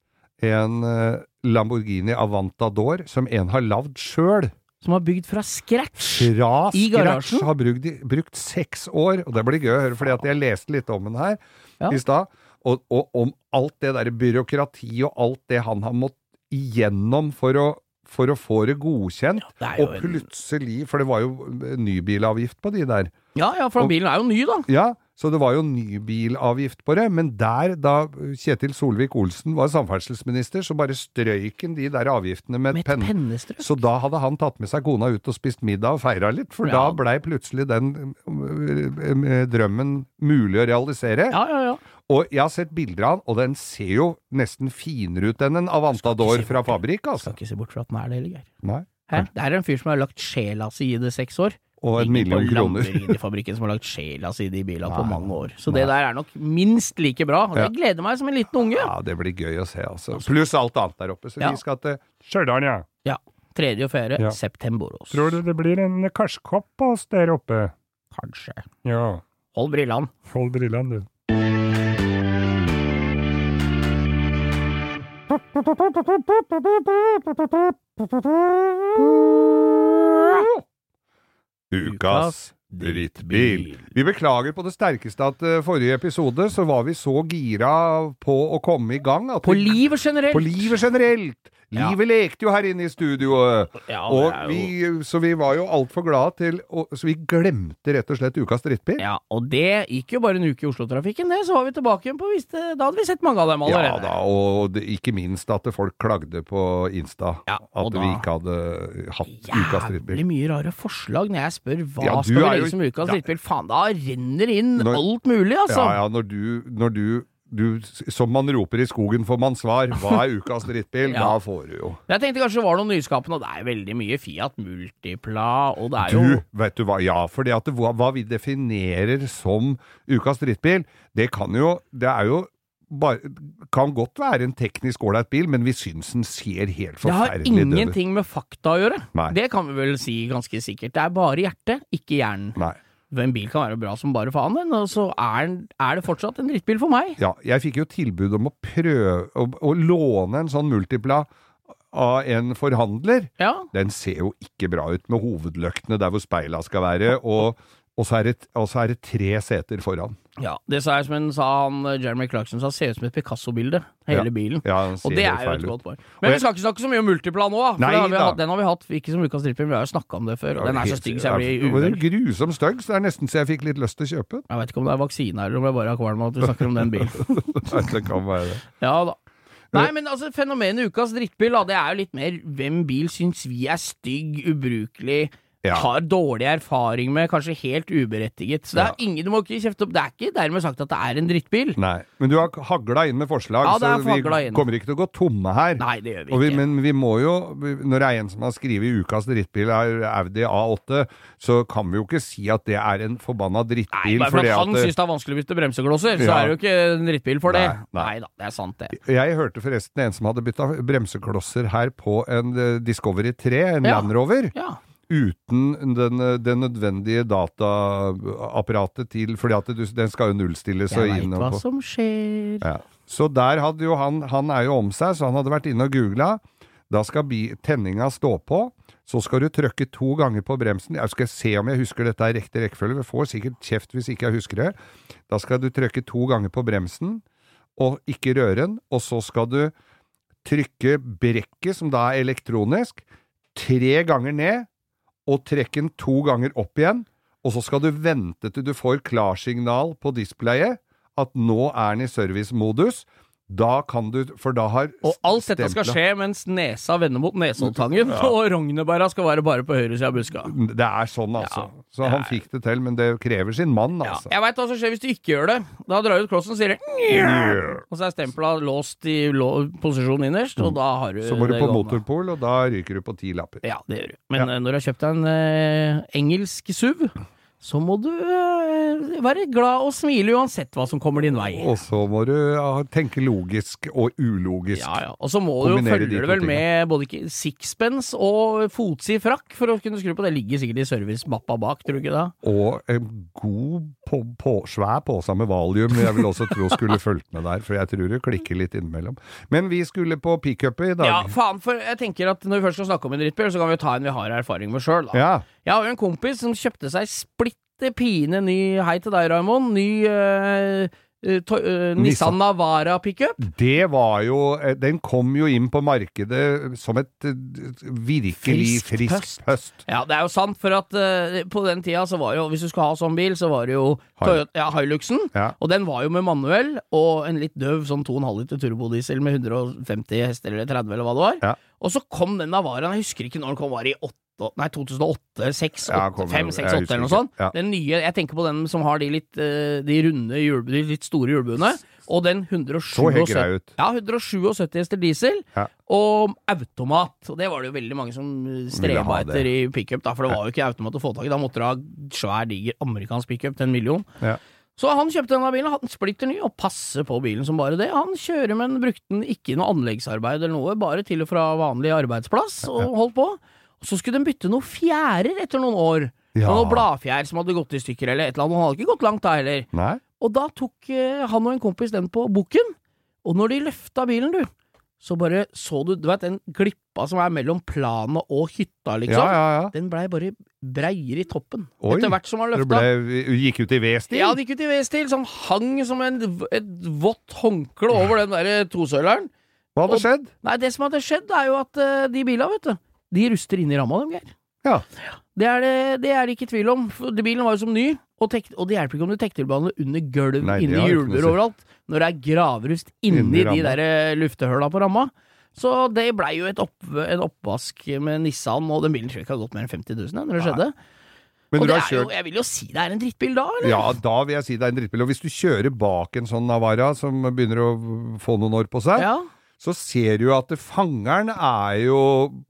en eh, Lamborghini Avantador som en har lagd sjøl. Som har bygd fra scratch. Fra I garasjen. garasjen? Har brukt, brukt seks år, og det blir gøy å høre, fordi jeg leste litt om den her Ja. i stad. og, og om alt det derre byråkrati og alt det han har måttet igjennom for å, for å få det godkjent. det er og plutselig, for det var jo nybilavgift på de der. Ja, ja, for Og- bilen er jo ny, da. Ja, så det var jo nybilavgift på det, men der, da Kjetil Solvik-Olsen var samferdselsminister, så bare strøyk han de der avgiftene med, Med et pennestrøk. Så da hadde han tatt med seg kona ut og spist middag og feira litt, for Ja. da blei plutselig den øh, øh, drømmen mulig å realisere. Ja, ja, ja. Og jeg har sett bilder av han, og den ser jo nesten finere ut enn en Avantador fra fabrikk, altså. Skal ikke se bort fra at den er det, heller, Geir. Det er en fyr som har lagt sjela si i det seks år. Og en million kroner. Lamborghini-fabrikken som har lagt sjela si i de bilene på mange år. Så det der er nok minst like bra. Og Ja. jeg gleder meg som en liten unge. Ja, det blir gøy å se, altså. Pluss alt annet der oppe. Så Ja. vi skal til Stjørdal, ja. Ja. Tredje og fjerde Ja. septemberos. Tror du det blir en karskopp på oss der oppe? Kanskje. Ja, Hold brillene. hold brillene, du. Ukas drittbil. Vi beklager på det sterkeste at uh, forrige episode så var vi så gira på å komme i gang at På livet generelt. på livet generelt. Ja. Livet lekte jo her inne i studioet. Ja, Og er jo- vi, så vi var jo altfor glade til å- Så vi glemte rett og slett ukas drittbil. Ja, og det gikk jo bare en uke i Oslo-trafikken, det. Så var vi tilbake igjen på viste, Da hadde vi sett mange av dem Ja allerede. da, og det, ikke minst at folk klagde på Insta Ja, at da- vi ikke hadde hatt ukas drittbil. Jævlig mye rare forslag når jeg spør hva Ja, skal vi legge som ukas Ja. drittbil. Faen, da renner inn Når- alt mulig, altså. Ja, ja, når du, når du, du Som man roper i skogen får man svar. Hva er ukas drittbil? [LAUGHS] Ja. Da får du jo Jeg tenkte kanskje det var noe nyskapende, og det er veldig mye Fiat Multipla, og det er Du, jo vet du hva, ja, fordi at det, hva, vi definerer som ukas drittbil, det kan jo Det er jo bare Kan godt være en teknisk ålreit bil, men vi syns den ser helt Det har forferdelig død ut. ingenting med fakta å gjøre. Nei. Det kan vi vel si ganske sikkert. Det er bare hjertet, ikke hjernen. Nei. En bil kan være bra som bare faen, og så er, er det fortsatt en drittbil for meg. Ja, jeg fikk jo tilbud om å prøve å, å låne en sånn multipla av en forhandler. Ja. Den ser jo ikke bra ut med hovedløktene der hvor speila skal være, og, og, så er det, og så er det tre seter foran. ja. Det sa jeg som en sa han eh, Jeremy Clarkson sa, ser ut som et Picasso-bilde, hele Ja. bilen. Ja, Og det er jo et godt poeng. Men Men vi skal ikke snakke så mye om Multipla nå. For Nei har vi den har vi hatt ikke som ukas drittbil, vi har jo snakka om det før. Og den er så stygg så jeg blir uvel. Grusom stygg, så det er nesten så jeg fikk litt lyst til å kjøpe den. Jeg vet ikke om det er vaksine eller om jeg bare har kvalm av at du snakker om den bilen. [LAUGHS] Nei, det kan være det. Ja da. Nei, men altså, fenomenet ukas drittbil, da, det er jo litt mer hvem bil syns vi er stygg, ubrukelig, Ja. har dårlig erfaring med, kanskje helt uberettiget. Så det er ingen, du må ikke kjefte opp, det er ikke dermed sagt at det er en drittbil. Nei, men du har hagla inn med forslag, Ja, så vi inn. kommer ikke til å gå tomme her. Nei, det gjør vi vi, ikke. men vi må jo, når det er en som har skrevet ukas drittbil er Audi A8, så kan vi jo ikke si at det er en forbanna Nei, drittbil. bare for fordi han at- syns det er vanskelig å bytte bremseklosser, så Ja. er det jo ikke en drittbil for det. Nei, nei. Nei da, det er sant det. Jeg hørte forresten en som hadde bytta bremseklosser her på en eh, Discovery 3, en Ja. Land Rover. Ja. Uten den, det nødvendige dataapparatet til Fordi at du, den skal jo nullstilles og Jeg inn veit hva som skjer. Ja. Så der hadde jo han Han er jo om seg, så han hadde vært inne og googla. Da skal tenninga stå på. Så skal du trykke to ganger på bremsen. Jeg skal se om jeg husker dette i riktig rekkefølge. Vi får sikkert kjeft hvis ikke jeg husker det. Da skal du trykke to ganger på bremsen, og ikke røre den. Og så skal du trykke brekket, som da er elektronisk, tre ganger ned, og trekke den to ganger opp igjen. Og så skal du vente til du får klarsignal på displayet, at nå er den i servicemodus. Da kan du For da har Og alt dette skal skje mens nesa vender mot Nesoddtangen, og rognebæra skal være bare på høyre side av buska. Det er sånn, altså. Ja, så han er- fikk det til, men det krever sin mann, Ja, altså. jeg veit hva som skjer hvis du ikke gjør det. Da drar du ut klossen og sier det Og så er stempla låst i lå posisjon innerst, og da har du Så må du på motorpol, og da ryker du på ti lapper. Ja, det gjør du. Men Ja. eh, når du har kjøpt deg en eh, engelsk SUV, så må du eh, være glad og smile uansett hva som kommer din vei. Og så må du tenke logisk og ulogisk. Ja, ja. Og så må du jo følge det vel med både sixpence og fotsid frakk for å kunne skru på. Det ligger sikkert i servicemappa bak, tror du ikke det? Og en god, på, på, svær pose med valium, jeg vil også tro skulle fulgt med der, for jeg tror det klikker litt innimellom. Men vi skulle på pickupet i dag. Ja, faen, for jeg tenker at når vi først skal snakke om en drittbil, så kan vi jo ta en vi har erfaring med sjøl, da. Ja. Jeg har jo en kompis som kjøpte seg splitter pine ny Hei til deg, Raymond. Ny eh, to, uh, Nissan Navara pickup. Det var jo Den kom jo inn på markedet som et virkelig Friskt friskt høst. Ja, det er jo sant, for at uh, på den tida så var jo Hvis du skulle ha sånn bil, så var det jo Toyota, ja, Hiluxen. Ja. Og den var jo med manuell og en litt døv sånn 2,5 liter turbodiesel med 150 hester eller 30 eller hva det var. Ja. Og så kom den Navaraen, jeg husker ikke når den kom, var i 8, nei, 2008, 6, Ja, 8, kom- 5, 6, 8 eller noe sånt. Den nye, jeg tenker på den som har de litt eh, de runde hjul, de litt store hjulbuene. Og den 177 Så helt grei ut. Ja, 177 hester diesel. Ja. Og automat. Og det var det jo veldig mange som eh, streba etter i pickup, da, for det var jo ikke automat å få tak i. Da måtte du ha svær, diger amerikansk pickup til en million. Ja. Så han kjøpte denne bilen, han splitter ny, og passer på bilen som bare det. Han kjører, men brukte den ikke i noe anleggsarbeid eller noe, bare til og fra vanlig arbeidsplass, og holdt på. Så skulle de bytte noen fjærer etter noen år. Ja. Noen bladfjær som hadde gått i stykker eller et eller annet. Han hadde ikke gått langt da heller. Nei? Og da tok eh, han og en kompis den på bukken, og når de løfta bilen, du, så bare så du Du vet den glippa som er mellom planet og hytta, liksom? Ja, ja, ja. Den blei bare breiere i toppen. Oi, Etter hvert som han Det løfta. ble, gikk ut i V-stil? Ja, det gikk ut i V-stil, som hang som en, et vått håndkle over den der tosøyleren. Hva hadde og- skjedd? Nei, det som hadde skjedd, er jo at uh, de bila, vet du, de ruster inn i ramma, dem, Geir. Ja. Det er det, det er ikke tvil om. For bilen var jo som ny, og, tek, og det hjelper ikke om du tektilbehandler under gulv, Nei, inni hjulbuer overalt, når det er gravrust inni, Inni de der eh, luftehøla på ramma. Så det blei jo et opp, en oppvask med Nissan, og den bilen tror jeg ikke har gått mer enn 50 000 ja, når det Nei. skjedde. Men og du det har er jo, jeg vil jo si det er en drittbil da, eller? Ja, da vil jeg si det er en drittbil. Og hvis du kjører bak en sånn Navara som begynner å få noen år på seg, Ja. Så ser du jo at fangeren er jo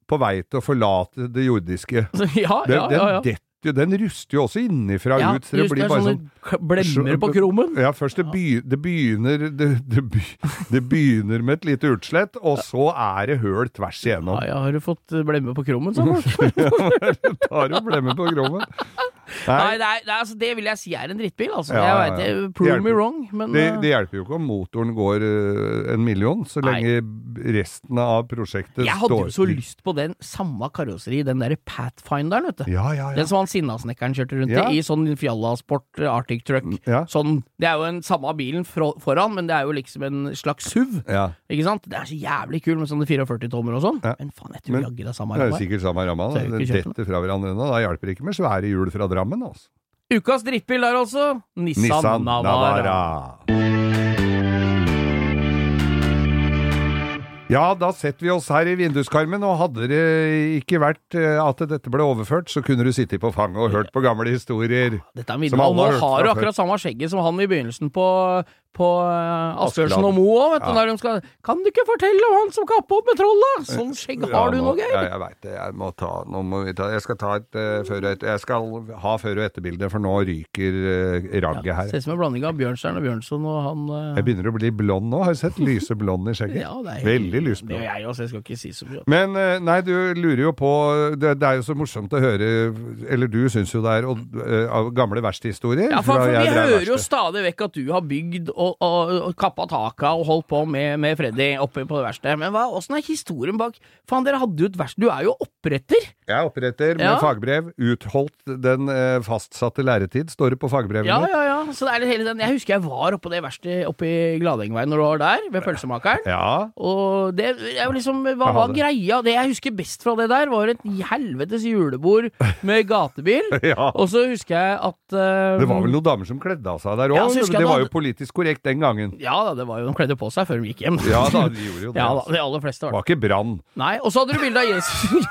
på vei til å forlate det jordiske. [LAUGHS] ja, Den, ja, ja, ja. den detter den ruster jo også innenfra ja, ut, så det blir bare sånne sånn blemmer på krummen. Ja, først det, by, det begynner det, det, det begynner med et lite utslett, og så er det høl tvers igjennom. Ja, ja, har du fått eh, blemme på kromen, sånn? [LAUGHS] Tar jo blemmer på krommen. Nei, det, er, det, er, altså, det vil jeg si er en drittbil, altså. Ja, jeg vet det, Prove me wrong, men Det, eh, det hjelper jo ikke om motoren går eh, en million, så Nei. lenge resten av prosjektet står jeg hadde står jo så lyst på den samme karosseri, den derre Pathfinderen, vet du. Ja, ja. Den som han Sinnasnekkeren kjørte rundt i, i sånn Fjallasport eh, Arctic Truck. ja. Sånn, det er jo den samme bilen for, foran, men det er jo liksom en slags SUV. Ikke sant? Det er så jævlig kul med sånne 44-tommer og sånn. Men faen, jeg tror jaggu det er samme Det er jo sikkert samme ramma. Den. detter fra hverandre nå. Da hjelper det ikke med svære hjul fra Drammen. Altså. Ukas drittbil der, altså. Nissan, Nissan Navara. Ja, da setter vi oss her i vinduskarmen, og hadde det ikke vært eh, at dette ble overført, så kunne du sittet på fanget og hørt på gamle historier. Dette er Som alle nå har hørt har du akkurat samme skjegget som han i begynnelsen på, på uh, Asbjørnsen og Moe òg, vet du. Ja. Der de skal Kan du ikke fortelle om han som kappa opp med trollet? Sånn skjegg har du nå, Ja, jeg veit det. Jeg må ta Nå må vi ta Jeg skal ta et uh, før og etter Jeg skal ha før og etterbilde, for nå ryker uh, ragget Ja, her. Ser ut som en blanding av Bjørnstjerne og Bjørnson og han uh... Jeg begynner å bli blond nå. Har du sett lyse blond i skjegget? [LAUGHS] ja, det er Veldig Det lyseblond. gjør jeg også, jeg skal ikke si så mye. Men uh, nei, du lurer jo på det, det er jo så morsomt å høre Eller du syns jo det er eh, gamle verkstedhistorier. Ja, for, for vi hører hører jo stadig vekk at du har bygd og, og, og kappa taka og holdt på med, med Freddy oppe på det verste. Men hva, åssen er historien bak Faen, dere hadde jo et verksted Du er jo oppretter! Jeg er oppretter med Ja. fagbrev. Utholdt den eh, fastsatte læretid, står det på fagbrevene. Ja, ja, ja. Så det er hele den Jeg husker jeg var oppe på det verkstedet oppe i Gladengveien når du var der, ved pølsemakeren. Ja. Og det er jo liksom Hva var greia? Det jeg husker best fra det der, var et helvetes julebord med gatebil. [LAUGHS] ja. Og så husker jeg at eh, Det var vel noen damer som kledde av seg der òg? Det var jo politisk korrekt den gangen. Ja da, det var jo De kledde på seg før de gikk hjem. Ja da, de gjorde jo [LAUGHS] det. Ja da, altså. de aller fleste var det. var ikke brann. Nei, og så hadde du bilde av Jesus. [LAUGHS]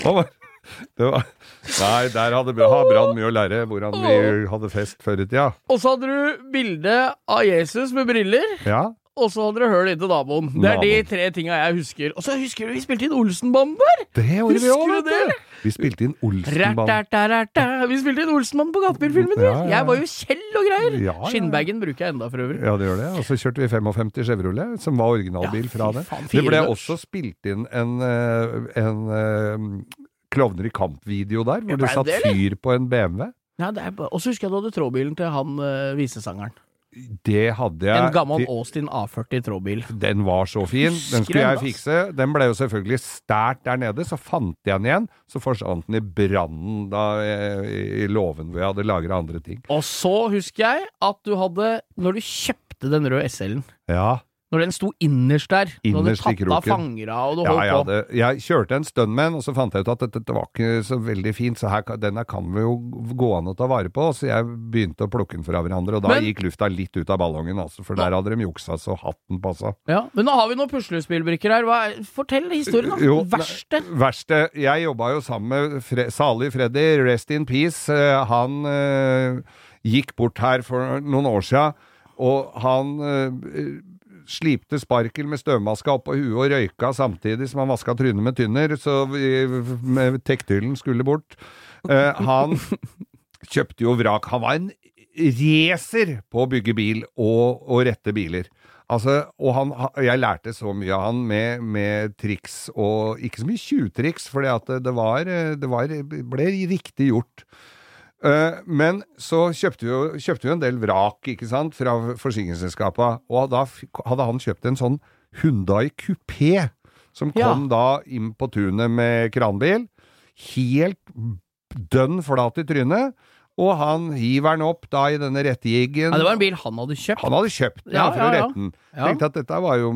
Hva var det? Var, nei, der hadde har Brann mye å lære, hvordan vi hadde fest før i tida. Og så hadde du bilde av Jesus med briller, Ja. Og så hadde du høl inntil naboen. Det er de tre tinga jeg husker. Og så husker du vi spilte inn Olsenbanden der! Det gjorde vi òg, vet du. Vi spilte inn Olsenbanden. Vi spilte inn Olsenbanden på gatebilfilmen. Ja, ja, ja. Jeg var jo Kjell og greier. Ja. Skinnbagen bruker jeg enda for øvrig. Ja, det gjør det. Og så kjørte vi 55 Chevrolet, som var originalbil Ja, fra det. faen, Det ble også spilt inn en, en, en eh, Klovner i kamp-video der, hvor det satt fyr på en BMW. Ja, Og så husker jeg du hadde trådbilen til han uh, visesangeren. Det hadde jeg En gammel Austin A40 trådbil. Den var så fin. Den skulle jeg fikse. Den ble jo selvfølgelig stært der nede. Så fant jeg den igjen. Så forsvant den i brannen eh, i låven hvor jeg hadde lagra andre ting. Og så husker jeg at du hadde, når du kjøpte den røde SL-en Ja, Når den sto innerst der, innerst du hadde tatt av fangera og du ja holdt jeg, på. Det, jeg kjørte en stund med den, og så fant jeg ut at dette, dette var ikke så veldig fint, så her, denne kan vi jo gå an å ta vare på. Så jeg begynte å plukke den fra hverandre, og da Men- gikk lufta litt ut av ballongen, altså, for der hadde de juksa så hatten passa. Ja, men nå har vi noen puslespillbrikker her. Hva fortell historien, da. Jo, Verste. Verste Jeg jobba jo sammen med Fre salig Freddy, rest in peace. Eh, Han øh, gikk bort her for noen år sia, og han eh, slipte sparkel med støvmaska oppå huet og røyka samtidig som han vaska trynet med tynner, så tektyllen skulle bort. Eh, han kjøpte jo vrak. Han var en racer på å bygge bil og, og rette biler. Altså, og han, jeg lærte så mye av han med, med triks, og ikke så mye tjuvtriks, for det, det, det ble riktig gjort. Eh, men så kjøpte vi, jo, kjøpte vi en del vrak, ikke sant, fra forsikringsselskapene, og da hadde han kjøpt en sånn Hyundai Coupé, som Ja. kom da inn på tunet med kranbil, helt dønn flat i trynet, og han hiver den opp da i denne rettejiggen. Ja, det var en bil han hadde kjøpt. Han hadde kjøpt den Ja, ja, for å ja, ja. rette den. Ja. Tenkte at dette var jo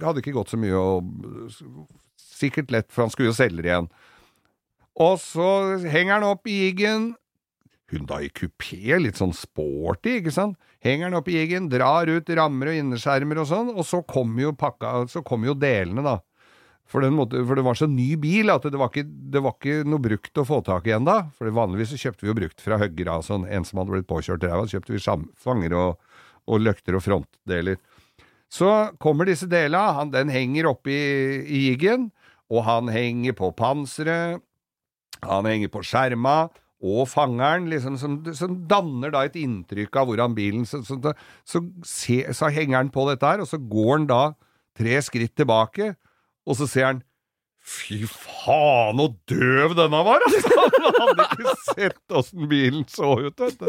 Hadde ikke gått så mye og Sikkert lett, for han skulle jo selge det igjen. Og så henger han opp i jiggen. Hyundai kupé, litt sånn sporty, ikke sant? Henger den opp i jiggen, drar ut rammer og innerskjermer og sånn, og så kommer jo pakka Så kommer jo delene, da. For, måte, for det var så ny bil at det var ikke, det var ikke noe brukt å få tak i ennå. For vanligvis så kjøpte vi jo brukt fra Høgra, sånn, en som hadde blitt påkjørt ræva. Kjøpte vi fanger og, og løkter og frontdeler. Så kommer disse delene, den henger oppi i jiggen, og han henger på panseret, han henger på skjerma, og fangeren, liksom, som, som danner da et inntrykk av hvordan bilen Så, så, så, se, så henger han på dette her, og så går han da tre skritt tilbake, og så ser han Fy faen, så døv denne var, altså! [LAUGHS] Han hadde ikke sett åssen bilen så ut, vet du.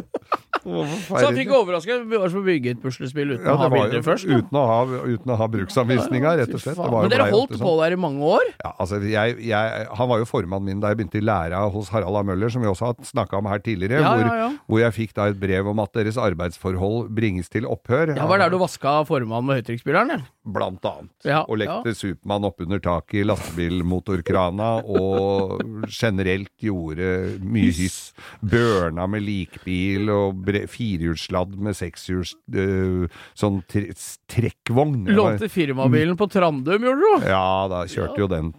Så han fikk overraska. Vi var som å bygge et puslespill uten Ja, å ha bilder først. da. uten å ha, uten å ha bruksanvisninga, rett og slett. Det var jo Men dere holdt på sånn. der i mange år? Ja, altså, jeg, jeg, han var jo formannen min da jeg begynte i læra hos Harald A. Møller, som vi også har snakka om her tidligere, Ja, hvor, ja, ja. hvor jeg fikk da et brev om at deres arbeidsforhold bringes til opphør. Ja, Var der du vaska formannen med høytrykksspilleren? eller? Blant annet. Ja, og lekte Supermann oppunder taket i lastebilmotorkrana, og generelt gjorde mye hyss. Børna med likbil og firehjulsladd med sekshjuls øh, sånn tre trekkvogn. Lånte firmabilen på Trandum, gjorde du? Ja, da kjørte jo den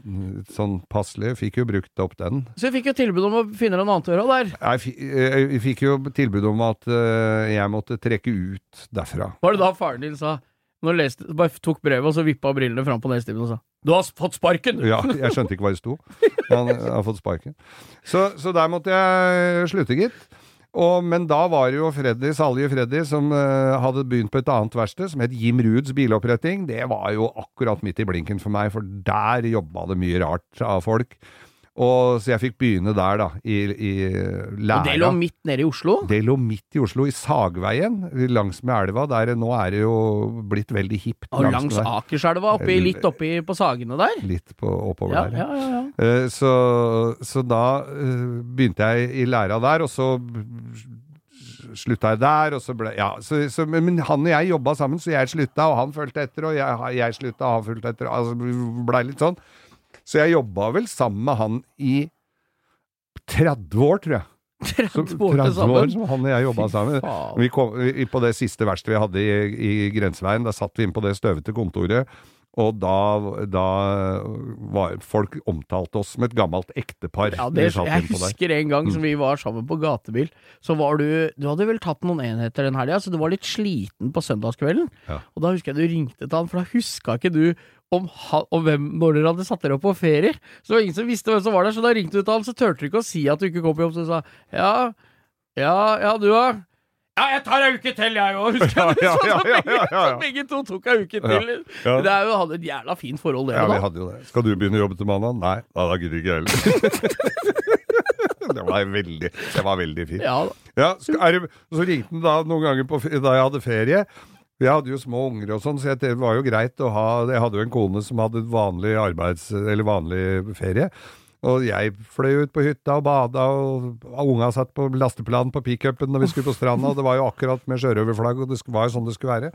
sånn passelig. Fikk jo brukt opp den. Så jeg fikk jo tilbud om å finne deg annet å gjøre der. Jeg, fi- eh, jeg fikk jo tilbud om at eh, jeg måtte trekke ut derfra. Var det da faren din sa Når leste, bare tok brevet, og så vippa brillene fram på nesetimen og sa Du har fått sparken! Ja, jeg skjønte ikke hva det sto. Han har fått sparken. Så, så der måtte jeg slutte, gitt. Og, men da var det jo Freddy, salige Freddy, som uh, hadde begynt på et annet verksted, som het Jim Ruuds biloppretting. Det var jo akkurat midt i blinken for meg, for der jobba det mye rart av folk. Og, så jeg fikk begynne der, da, i, i læra. Og det lå midt nede i Oslo? Det lå midt i Oslo, i Sagveien, langs med elva. Der nå er det jo blitt veldig hipt. Og langs langs. Akerselva, oppi, litt oppi på Sagene der? Litt på, oppover Ja, der. ja, ja. ja. Eh, Så, så da eh, begynte jeg i læra der, og så slutta jeg der, og så ble Ja, så, så, men han og jeg jobba sammen, så jeg slutta, og han fulgte etter, og jeg, jeg slutta, og han fulgte etter. Altså, blei litt sånn. Så jeg jobba vel sammen med han i 30 år, tror jeg. 30 år til 30 sammen. år som han og jeg jobba sammen. Vi kom, vi, på det siste verkstedet vi hadde i, i Grenseveien, da satt vi inn på det støvete kontoret, og da, da var folk omtalte oss som et gammelt ektepar. Ja, det, jeg husker en gang som vi var sammen på gatebil. Så var du Du hadde vel tatt noen enheter den helga, så du var litt sliten på søndagskvelden. Ja. Og da husker jeg du ringte til han, for da huska ikke du om, om hvem, når dere hadde satt dere opp på ferie. Så det var ingen som visste hvem som var der, så da ringte du til han, så turte du ikke å si at du ikke kom på jobb, så du sa ja, ja, ja, du da? Ja, jeg tar ei uke til, jeg òg, husker du? Ja, [LAUGHS] ja, ja, ja, begge to tok ei uke til. Det er jo, hadde et jævla fint forhold, det Ja, vi hadde jo det. Skal du begynne å jobbe til mandag? Nei, da, gidder ikke jeg heller. [LAUGHS] det var veldig, det var veldig fint. Ja. Så ringte han da noen ganger på, da jeg hadde ferie. Jeg hadde jo små unger og sånn, så det var jo greit å ha Jeg hadde jo en kone som hadde vanlig arbeids... Eller vanlig ferie. Og jeg fløy ut på hytta og bada, og unga satt på lasteplanen på pickupen når vi skulle på stranda, og det var jo akkurat med sjørøverflagg, og det var jo sånn det skulle være.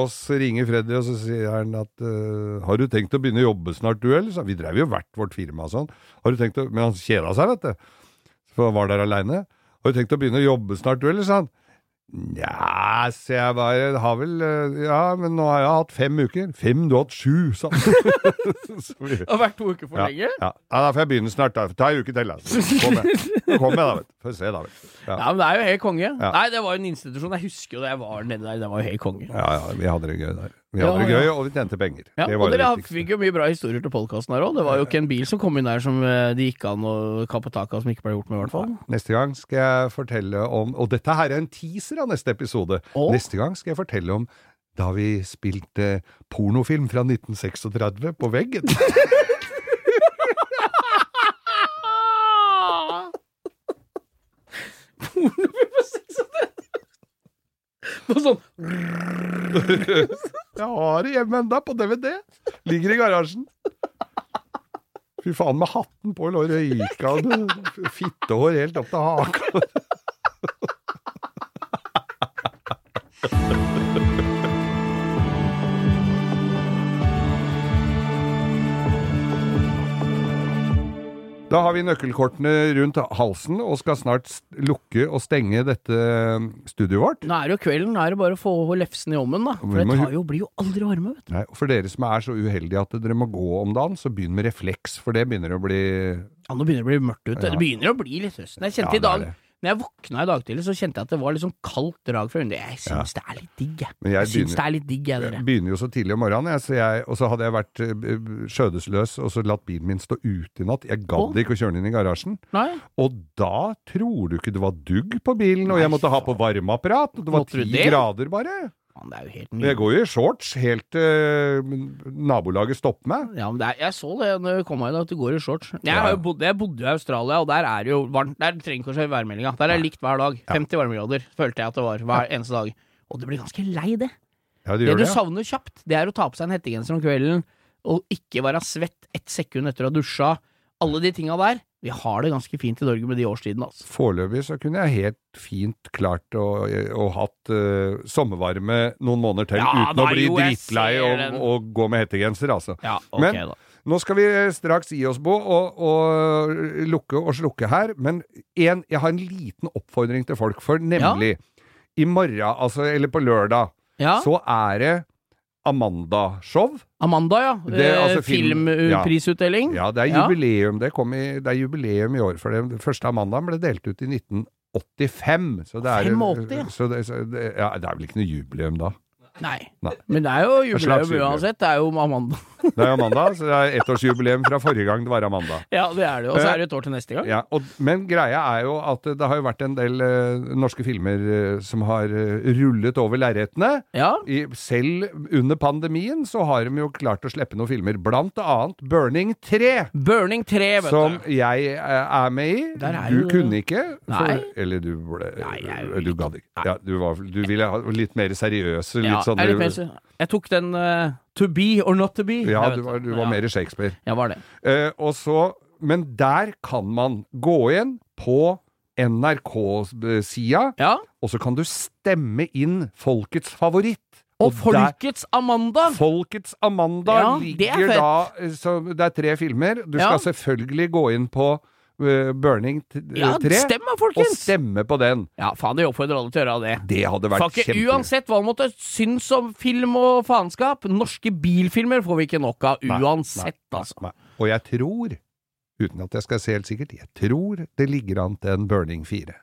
Og så ringer Freddy, og så sier han at uh, Har du tenkt å begynne å jobbe snart, du, eller? Så vi drev jo hvert vårt firma og sånn. Har du tenkt å Men han kjeda seg, vet du. For han var der aleine. Har du tenkt å begynne å jobbe snart, du, eller? sa han. Nja, så jeg bare har vel øh, Ja, men nå har jeg hatt fem uker. Fem? Du har hatt sju, sa han. [LAUGHS] Det har vært to uker for ja, lenge. ja. ja, da får jeg begynne snart. da. Ta en uke til, da. Kom jeg. Kom jeg, da, vet du. Får se, da, vet du. Ja. Ja, men det er jo helt konge. Nei, det var jo en institusjon. Jeg husker jo da jeg var nede der. Det var jo helt konge. Ja, ja, vi hadde det gøy der. Vi hadde det gøy, og vi tjente penger. Ja, det og var det dere viktigste. fikk jo mye bra historier til podkasten her òg. Det var jo ikke en bil som kom inn der som eh, det gikk an å kappe tak av, som ikke ble gjort med, i hvert fall. Neste gang skal jeg fortelle om Og dette her er en teaser av neste episode. Og? Neste gang skal jeg fortelle om da vi spilte pornofilm fra 1936 på veggen. [LAUGHS] På sånn [LAUGHS] Jeg har det hjemme enda på DVD. Ligger i garasjen. Fy faen, med hatten på lå røyka fittehår helt opp til haka. Da har vi nøkkelkortene rundt halsen og skal snart lukke og stenge dette studioet vårt. Nå er det jo kvelden, nå er det bare å få lefsen i ommen, da. For det tar jo, blir jo aldri varme, vet du. Nei, For dere som er så uheldige at dere må gå om dagen, så begynn med refleks, for det begynner å bli Ja, nå begynner det å bli mørkt ute. Ja. Det begynner å bli litt høsten. Jeg kjente Ja, i dag. Når jeg våkna i dag tidlig, så kjente jeg at det var litt sånn kaldt drag fra under. Jeg syns det er litt digg, jeg. Jeg Jeg begynner- det er litt digg, jeg, dere. Jeg begynner jo så tidlig om morgenen, jeg, så jeg, og så hadde jeg vært eh, skjødesløs og så latt bilen min stå ute i natt. Jeg gadd ikke å kjøre den inn i garasjen. Nei? Og da tror du ikke det var dugg på bilen, og jeg måtte ha på varmeapparat. og Det var ti grader bare. Det er jo helt jeg går jo i shorts helt til nabolaget stopper meg. Ja, men er, jeg så det når jeg kom her i dag, at du går i shorts. Jeg, Ja. bodd, jeg bodde jo i Australia, og der er det jo varmt. Der trenger ikke å se værmeldinga. Der er det likt hver dag. 50 varmegrader følte jeg at det var hver eneste dag. Og du blir ganske lei det. Ja, det Det du det. ja. savner kjapt, det er å ta på seg en hettegenser om kvelden, og ikke være svett ett sekund etter å ha dusja. Alle de tinga der. Vi har det ganske fint i Norge med de årstidene, altså. Foreløpig så kunne jeg helt fint klart å, å hatt uh, sommervarme noen måneder til Ja, uten å bli jo, drittlei og, og gå med hettegenser, altså. Ja, okay, Men- da. Nå skal vi straks gi oss, Bo, og, og lukke og slukke her. Men en, jeg har en liten oppfordring til folk, for nemlig i morgen, altså, eller på lørdag, Ja, så er det Amanda-show. Amanda, ja. Det er Eh, altså film- ja. Filmprisutdeling. Ja, det er jubileum. Det, i, det er jubileum i år, for det, det første Amandaen ble delt ut i 1985. Så det er, 85, ja. Så det, så ja, det er vel ikke noe jubileum da. Nei. Nei. Men det er jo jubileum jubileum. uansett. Det er jo Amanda. Det er Amanda, så det er ettårsjubileum fra forrige gang det var Amanda. Ja, det er det. Og så er det et år til neste gang. Ja, og, men greia er jo at det har jo vært en del uh, norske filmer uh, som har uh, rullet over lerretene. Ja. I, selv under pandemien så har de jo klart å slippe noen filmer, blant annet Burning 3. Burning 3, vet Som du. jeg eh, er med i. Der er Du kunne ikke. For. Eller du ble Nei, jeg Du gadd ikke. Ja, du, var, du ville ha litt mer seriøse, litt Ja, sånn jeg, jeg tok den eh, To be or not to be. Ja, du var, det. du var ja. mer Shakespeare. Jeg var det. Eh, og så, men der kan man gå inn på NRK-sida, Ja. og så kan du stemme inn folkets favoritt. Og og Folkets Amanda! Folkets Amanda Ja, det er ligger da eh, så Det er tre filmer. Du Ja. skal selvfølgelig gå inn på Burning 3. Ja, 3 stem da, og stemme på den. Ja, faen, jeg oppfordrer alle til å gjøre det. Det hadde vært Fakke, kjempe... uansett hva man måtte synes om film og faenskap, norske bilfilmer får vi ikke nok av uansett, nei, altså. nei. Og jeg tror, uten at jeg skal se helt sikkert, jeg tror det ligger an til en Burning 4.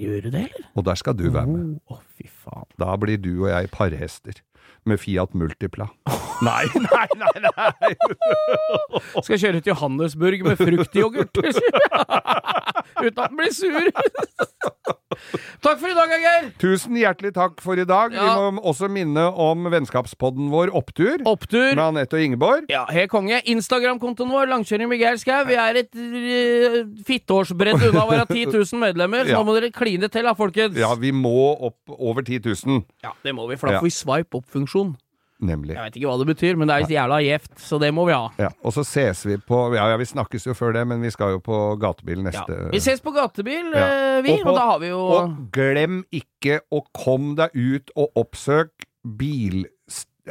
Gjør du det, eller? Og der skal du være med. Å, fy faen. Da blir du og jeg parhester med Fiat Multipla. [LAUGHS] Nei, nei, nei! nei. Skal kjøre til Johannesburg med fruktyoghurt. [LAUGHS] Uten at den blir sur. Takk for i dag, Geir. Tusen hjertelig takk for i dag. Ja. Vi må også minne om vennskapspodden vår Opptur. Opptur. Med Anette og Ingeborg. Ja, helt konge. Instagram-kontoen vår, Langkjøring med Geir Skau. Vi er et fitteårsbredd unna å være [LAUGHS] 10 000 medlemmer, så Ja. nå må dere kline til, da, folkens. Ja, vi må opp over 10 000. Ja, det må vi, for da får vi swipe opp-funksjon. Nemlig. Jeg vet ikke hva det betyr, men det er jævla gjevt, så det må vi ha. Ja, og så ses vi på Ja, ja, vi snakkes jo før det, men vi skal jo på gatebil Ja. neste Vi ses på gatebil, Ja. eh, vi, Og på- og da har vi jo Og glem ikke å komme deg ut og oppsøk bil...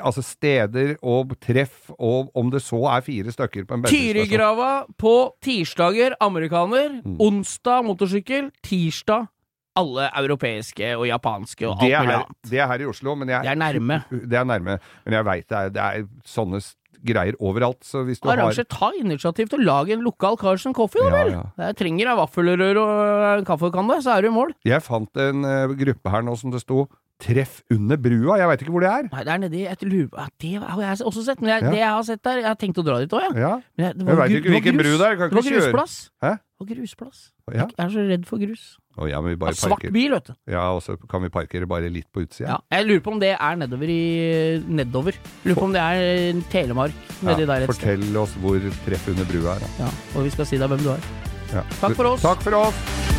Altså steder og treff, og om det så er fire stykker på en bensinstasjon. Tyrigrava på tirsdager, amerikaner. Mm. Onsdag motorsykkel. Tirsdag alle europeiske og japanske og alt mulig annet. det er her i Oslo, men jeg Det er nærme. Det er nærme, men jeg veit det, det er sånne greier overalt, så hvis du Arranger, ta initiativ til å lage en lokal Carson Coffee, da Ja, vel? ja. Jeg trenger ei vaffelrør og en kaffekanne, så er du i mål. Jeg fant en uh, gruppe her nå som det sto 'Treff under brua'. Jeg veit ikke hvor det er. Nei, det er nedi et lupe... Ja, det har jeg også sett, men jeg, Ja. det jeg har sett der Jeg har tenkt å dra dit òg, jeg. Ja, Men jeg, det Jeg vet ikke hvilken bru det er, Det var grusplass. Hæ? Det var grusplass. ja. Jeg er så redd for grus. Å, ja men vi bare Ja, svart parker. bil, vet du. Ja, og så kan vi parkere bare litt på utsida. Ja. Jeg lurer på om det er nedover i Nedover. Lurer på om det er Telemark nedi der et sted. Fortell oss hvor treff under brua er. Da. Ja, og vi skal si deg hvem du er. Ja. Takk for oss. Takk for oss.